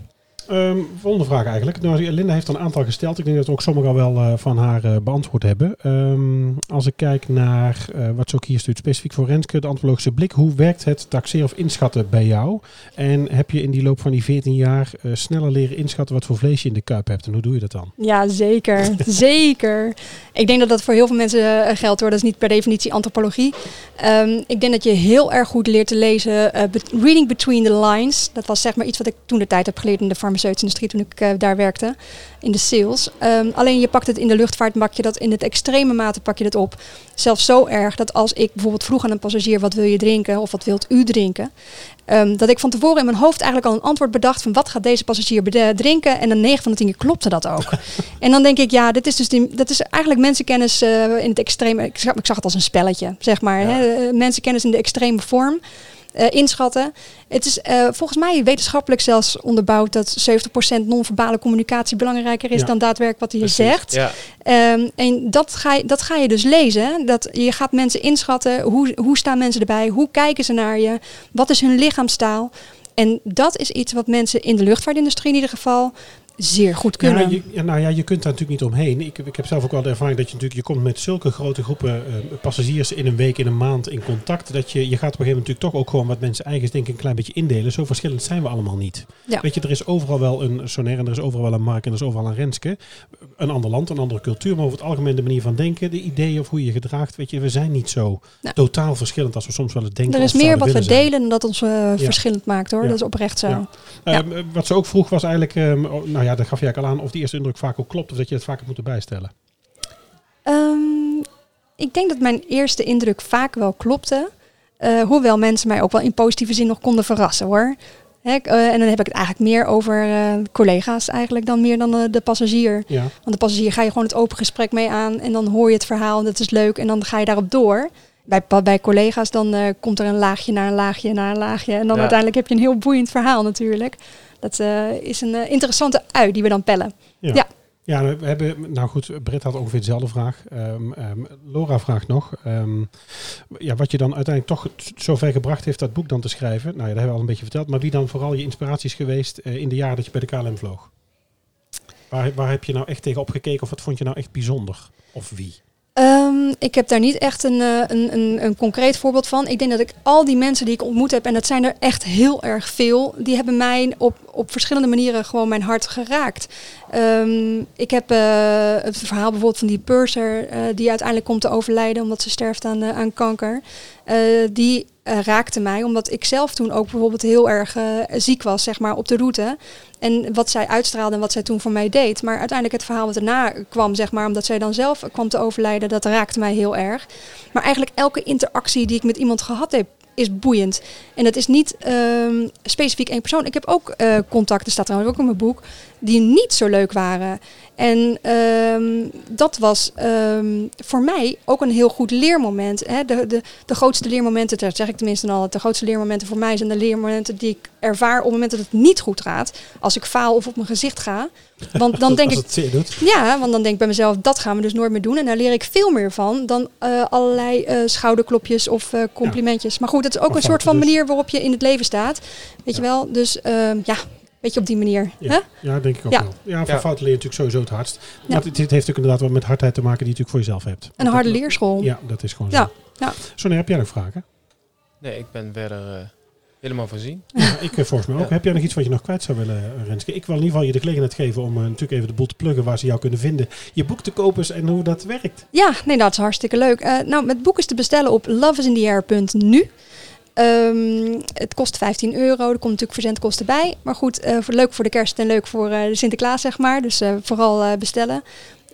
Ehm, volgende vraag eigenlijk. Nou, Linda heeft een aantal gesteld. Ik denk dat we ook sommige al wel eh, van haar eh, beantwoord hebben. Ehm, als ik kijk naar eh, wat ze ook hier stuurt, specifiek voor Renske, de antropologische blik. Hoe werkt het taxeren of inschatten bij jou? En heb je in die loop van die 14 jaar sneller leren inschatten wat voor vlees je in de kuip hebt? En hoe doe je dat dan? ja zeker. zeker. Ik denk dat dat voor heel veel mensen geldt hoor. Dat is niet per definitie antropologie. Ehm, ik denk dat je heel erg goed leert te lezen. reading between the lines. Dat was zeg maar iets wat ik toen de tijd heb geleerd in de farmacie. Farmaceutische industrie toen ik eh, daar werkte, in de sales. Ehm, alleen je pakt het in de luchtvaart, pak je dat in het extreme mate pak je dat op. Zelfs zo erg dat als ik bijvoorbeeld vroeg aan een passagier wat wil je drinken of wat wilt u drinken, ehm, dat ik van tevoren in mijn hoofd eigenlijk al een antwoord bedacht van wat gaat deze passagier drinken en dan 9 van de 10 keer klopte dat ook. en dan denk ik ja, dit is dus die, dat is eigenlijk mensenkennis eh, in het extreme. Ik zag, ik zag het als een spelletje, zeg maar. Ja. Hè? Eh, Mensenkennis in de extreme vorm. Eh, inschatten. Het is eh, volgens mij wetenschappelijk zelfs onderbouwd dat 70% non-verbale communicatie belangrijker is Ja. dan daadwerkelijk wat hij Precies. zegt. Ja, Ehm, en dat ga, je, dat ga je dus lezen. Dat je gaat mensen inschatten. Hoe, hoe staan mensen erbij? Hoe kijken ze naar je? Wat is hun lichaamstaal? En dat is iets wat mensen in de luchtvaartindustrie in ieder geval zeer goed kunnen. Ja, je, nou ja, je kunt daar natuurlijk niet omheen. Ik, ik heb zelf ook wel de ervaring dat je natuurlijk, je komt met zulke grote groepen eh, passagiers in een week, in een maand in contact. Dat je, je gaat op een gegeven moment natuurlijk toch ook gewoon wat mensen eigen denk ik een klein beetje indelen. Zo verschillend zijn we allemaal niet. Ja. Weet je, er is overal wel een Sonair en er is overal wel een Mark en er is overal een Renske. Een ander land, een andere cultuur, maar over het algemeen de manier van denken, de ideeën of hoe je je gedraagt. Weet je, we zijn niet zo Nou. totaal verschillend als we soms wel eens denken. er is meer wat we zijn. delen dan dat ons eh, verschillend maakt hoor. Dat is oprecht zo. Ehm, wat ze ook vroeg was eigenlijk, ehm, oh, nou ja, dat gaf je eigenlijk al aan, of die eerste indruk vaak ook klopt of dat je het vaker moet bijstellen. Ehm, ik denk dat mijn eerste indruk vaak wel klopte. Eh, hoewel mensen mij ook wel in positieve zin nog konden verrassen hoor. Eh, en dan heb ik het eigenlijk meer over eh, collega's eigenlijk dan meer dan de passagier. Ja. Want de passagier ga je gewoon het open gesprek mee aan en dan hoor je het verhaal en dat is leuk en dan ga je daarop door. Bij, bij collega's dan eh, komt er een laagje naar een laagje naar een laagje en dan Ja. uiteindelijk heb je een heel boeiend verhaal natuurlijk. Dat eh, is een eh, interessante ui die we dan pellen. Ja. Ja. Ja, we hebben, nou goed, Britt had ongeveer dezelfde vraag. Ehm, Laura vraagt nog, ehm, ja, wat je dan uiteindelijk toch zover gebracht heeft dat boek dan te schrijven. Nou ja, dat hebben we al een beetje verteld. Maar wie dan vooral je inspiratie is geweest eh, in de jaren dat je bij de KLM vloog? Waar, waar heb je nou echt tegen opgekeken of wat vond je nou echt bijzonder? Of wie? Ik heb daar niet echt een, een, een, een concreet voorbeeld van. Ik denk dat ik al die mensen die ik ontmoet heb, en dat zijn er echt heel erg veel, die hebben mij op, op verschillende manieren gewoon mijn hart geraakt. Ehm, ik heb eh, het verhaal bijvoorbeeld van die purser eh, die uiteindelijk komt te overlijden omdat ze sterft aan, eh, aan kanker. Die raakte mij omdat ik zelf toen ook bijvoorbeeld heel erg ziek was, zeg maar, op de route. En wat zij uitstraalde en wat zij toen voor mij deed. Maar uiteindelijk het verhaal wat erna kwam, zeg maar, omdat zij dan zelf kwam te overlijden, dat raakte mij heel erg. Maar eigenlijk elke interactie die ik met iemand gehad heb, is boeiend. En dat is niet ehm, specifiek één persoon. Ik heb ook eh, contacten, staat trouwens ook in mijn boek, die niet zo leuk waren. En ehm, dat was ehm, voor mij ook een heel goed leermoment. Hè. De, de, de grootste leermomenten, dat zeg ik tenminste al, de grootste leermomenten voor mij zijn de leermomenten die ik ervaar op het moment dat het niet goed gaat. Als ik faal of op mijn gezicht ga. Want dan denk Als ik, het zeer doet. ja, want dan denk ik bij mezelf, dat gaan we dus nooit meer doen. En daar leer ik veel meer van dan eh, allerlei eh, schouderklopjes of eh, complimentjes. Maar goed, het is ook Of een soort van dus. manier waarop je in het leven staat. Weet je wel? Dus ehm, ja, beetje op die manier. Ja, Hè? ja, denk ik ook Ja. wel. Ja, van Ja. fouten leer je natuurlijk sowieso het hardst. Ja. Maar het, het heeft ook inderdaad wat met hardheid te maken die je natuurlijk voor jezelf hebt. Een harde Dat- leerschool. Ja, dat is gewoon Ja, zo. ja. Sonja, heb jij nog vragen? nee, ik ben verder helemaal voorzien. Ja, ik eh, volgens mij ook. Ja. Heb jij nog iets wat je nog kwijt zou willen, eh, Renske? Ik wil in ieder geval je de gelegenheid geven om eh, natuurlijk even de boel te pluggen waar ze jou kunnen vinden. Je boek te kopen is en hoe dat werkt. Ja, nee, dat is hartstikke leuk. Eh, nou, het boek is te bestellen op loveisintheair.nu. Ehm het kost 15 euro. Er komt natuurlijk verzendkosten bij. Maar goed, eh, voor, leuk voor de kerst en leuk voor eh, de Sinterklaas, zeg maar. Dus eh, vooral eh, bestellen.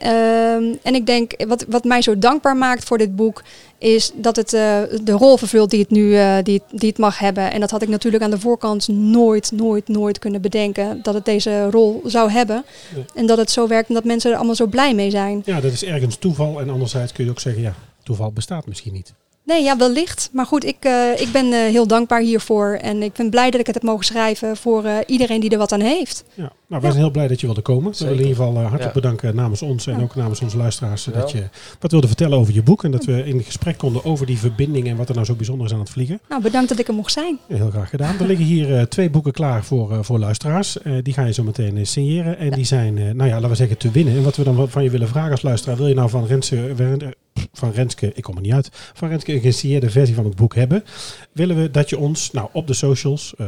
Ehm, en ik denk, wat, wat mij zo dankbaar maakt voor dit boek, is dat het eh, de rol vervult die het nu eh, die, die het mag hebben. En dat had ik natuurlijk aan de voorkant nooit, nooit, nooit kunnen bedenken dat het deze rol zou hebben. En dat het zo werkt en dat mensen er allemaal zo blij mee zijn. Ja, dat is ergens toeval. En anderzijds kun je ook zeggen, ja, toeval bestaat misschien niet. Nee, ja, wellicht. Maar goed, ik, eh, ik ben heel dankbaar hiervoor. En ik ben blij dat ik het heb mogen schrijven voor iedereen die er wat aan heeft. Ja. Nou, wij zijn heel blij dat je wilde komen. We willen in ieder geval eh, hartelijk Ja. bedanken namens ons en Ja. ook namens onze luisteraars. dat je wat wilde vertellen over je boek. En dat we in gesprek konden over die verbinding en wat er nou zo bijzonder is aan het vliegen. Nou, bedankt dat ik er mocht zijn. Ja, heel graag gedaan. Er liggen hier eh, twee boeken klaar voor, eh, voor luisteraars. Eh, die ga je zo meteen signeren. En die zijn, eh, nou ja, laten we zeggen, te winnen. En wat we dan van je willen vragen als luisteraar. Wil je nou van Renske, eh, van Renske, ik kom er niet uit, van Renske een gesigneerde versie van het boek hebben? Willen we dat je ons, nou op de socials, eh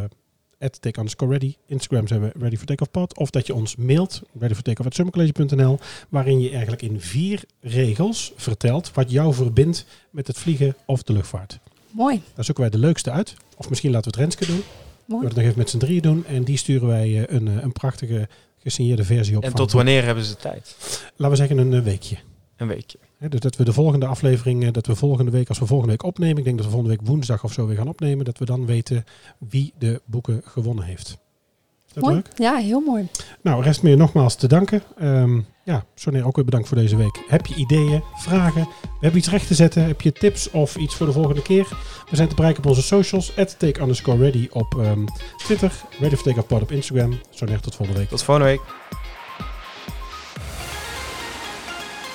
at take underscore ready, Instagram zijn we ready for takeoff pod, of dat je ons mailt, ready for takeoff at summercollege.nl, waarin je eigenlijk in vier regels vertelt wat jou verbindt met het vliegen of de luchtvaart. Mooi. Daar zoeken wij de leukste uit. Of misschien laten we het Renske doen. Mooi. We het nog even met z'n drieën doen. En die sturen wij eh, een, eh, een prachtige gesigneerde versie op. En van tot wanneer hebben ze tijd? Laten we zeggen een eh, weekje. Een weekje. Dus dat we de volgende aflevering, eh, dat we volgende week, als we volgende week opnemen, ik denk dat we volgende week woensdag of zo weer gaan opnemen, dat we dan weten wie de boeken gewonnen heeft. Is dat Mooi. leuk? Ja, heel mooi. Nou, rest meer nogmaals te danken. Ehm ja, Sonia, ook weer bedankt voor deze week. Heb je ideeën, vragen? We hebben iets recht te zetten. Heb je tips of iets voor de volgende keer? We zijn te bereiken op onze socials. At take underscore ready op ehm, Twitter. Ready for Take Pod op Instagram. Sonia, tot volgende week. Tot volgende week.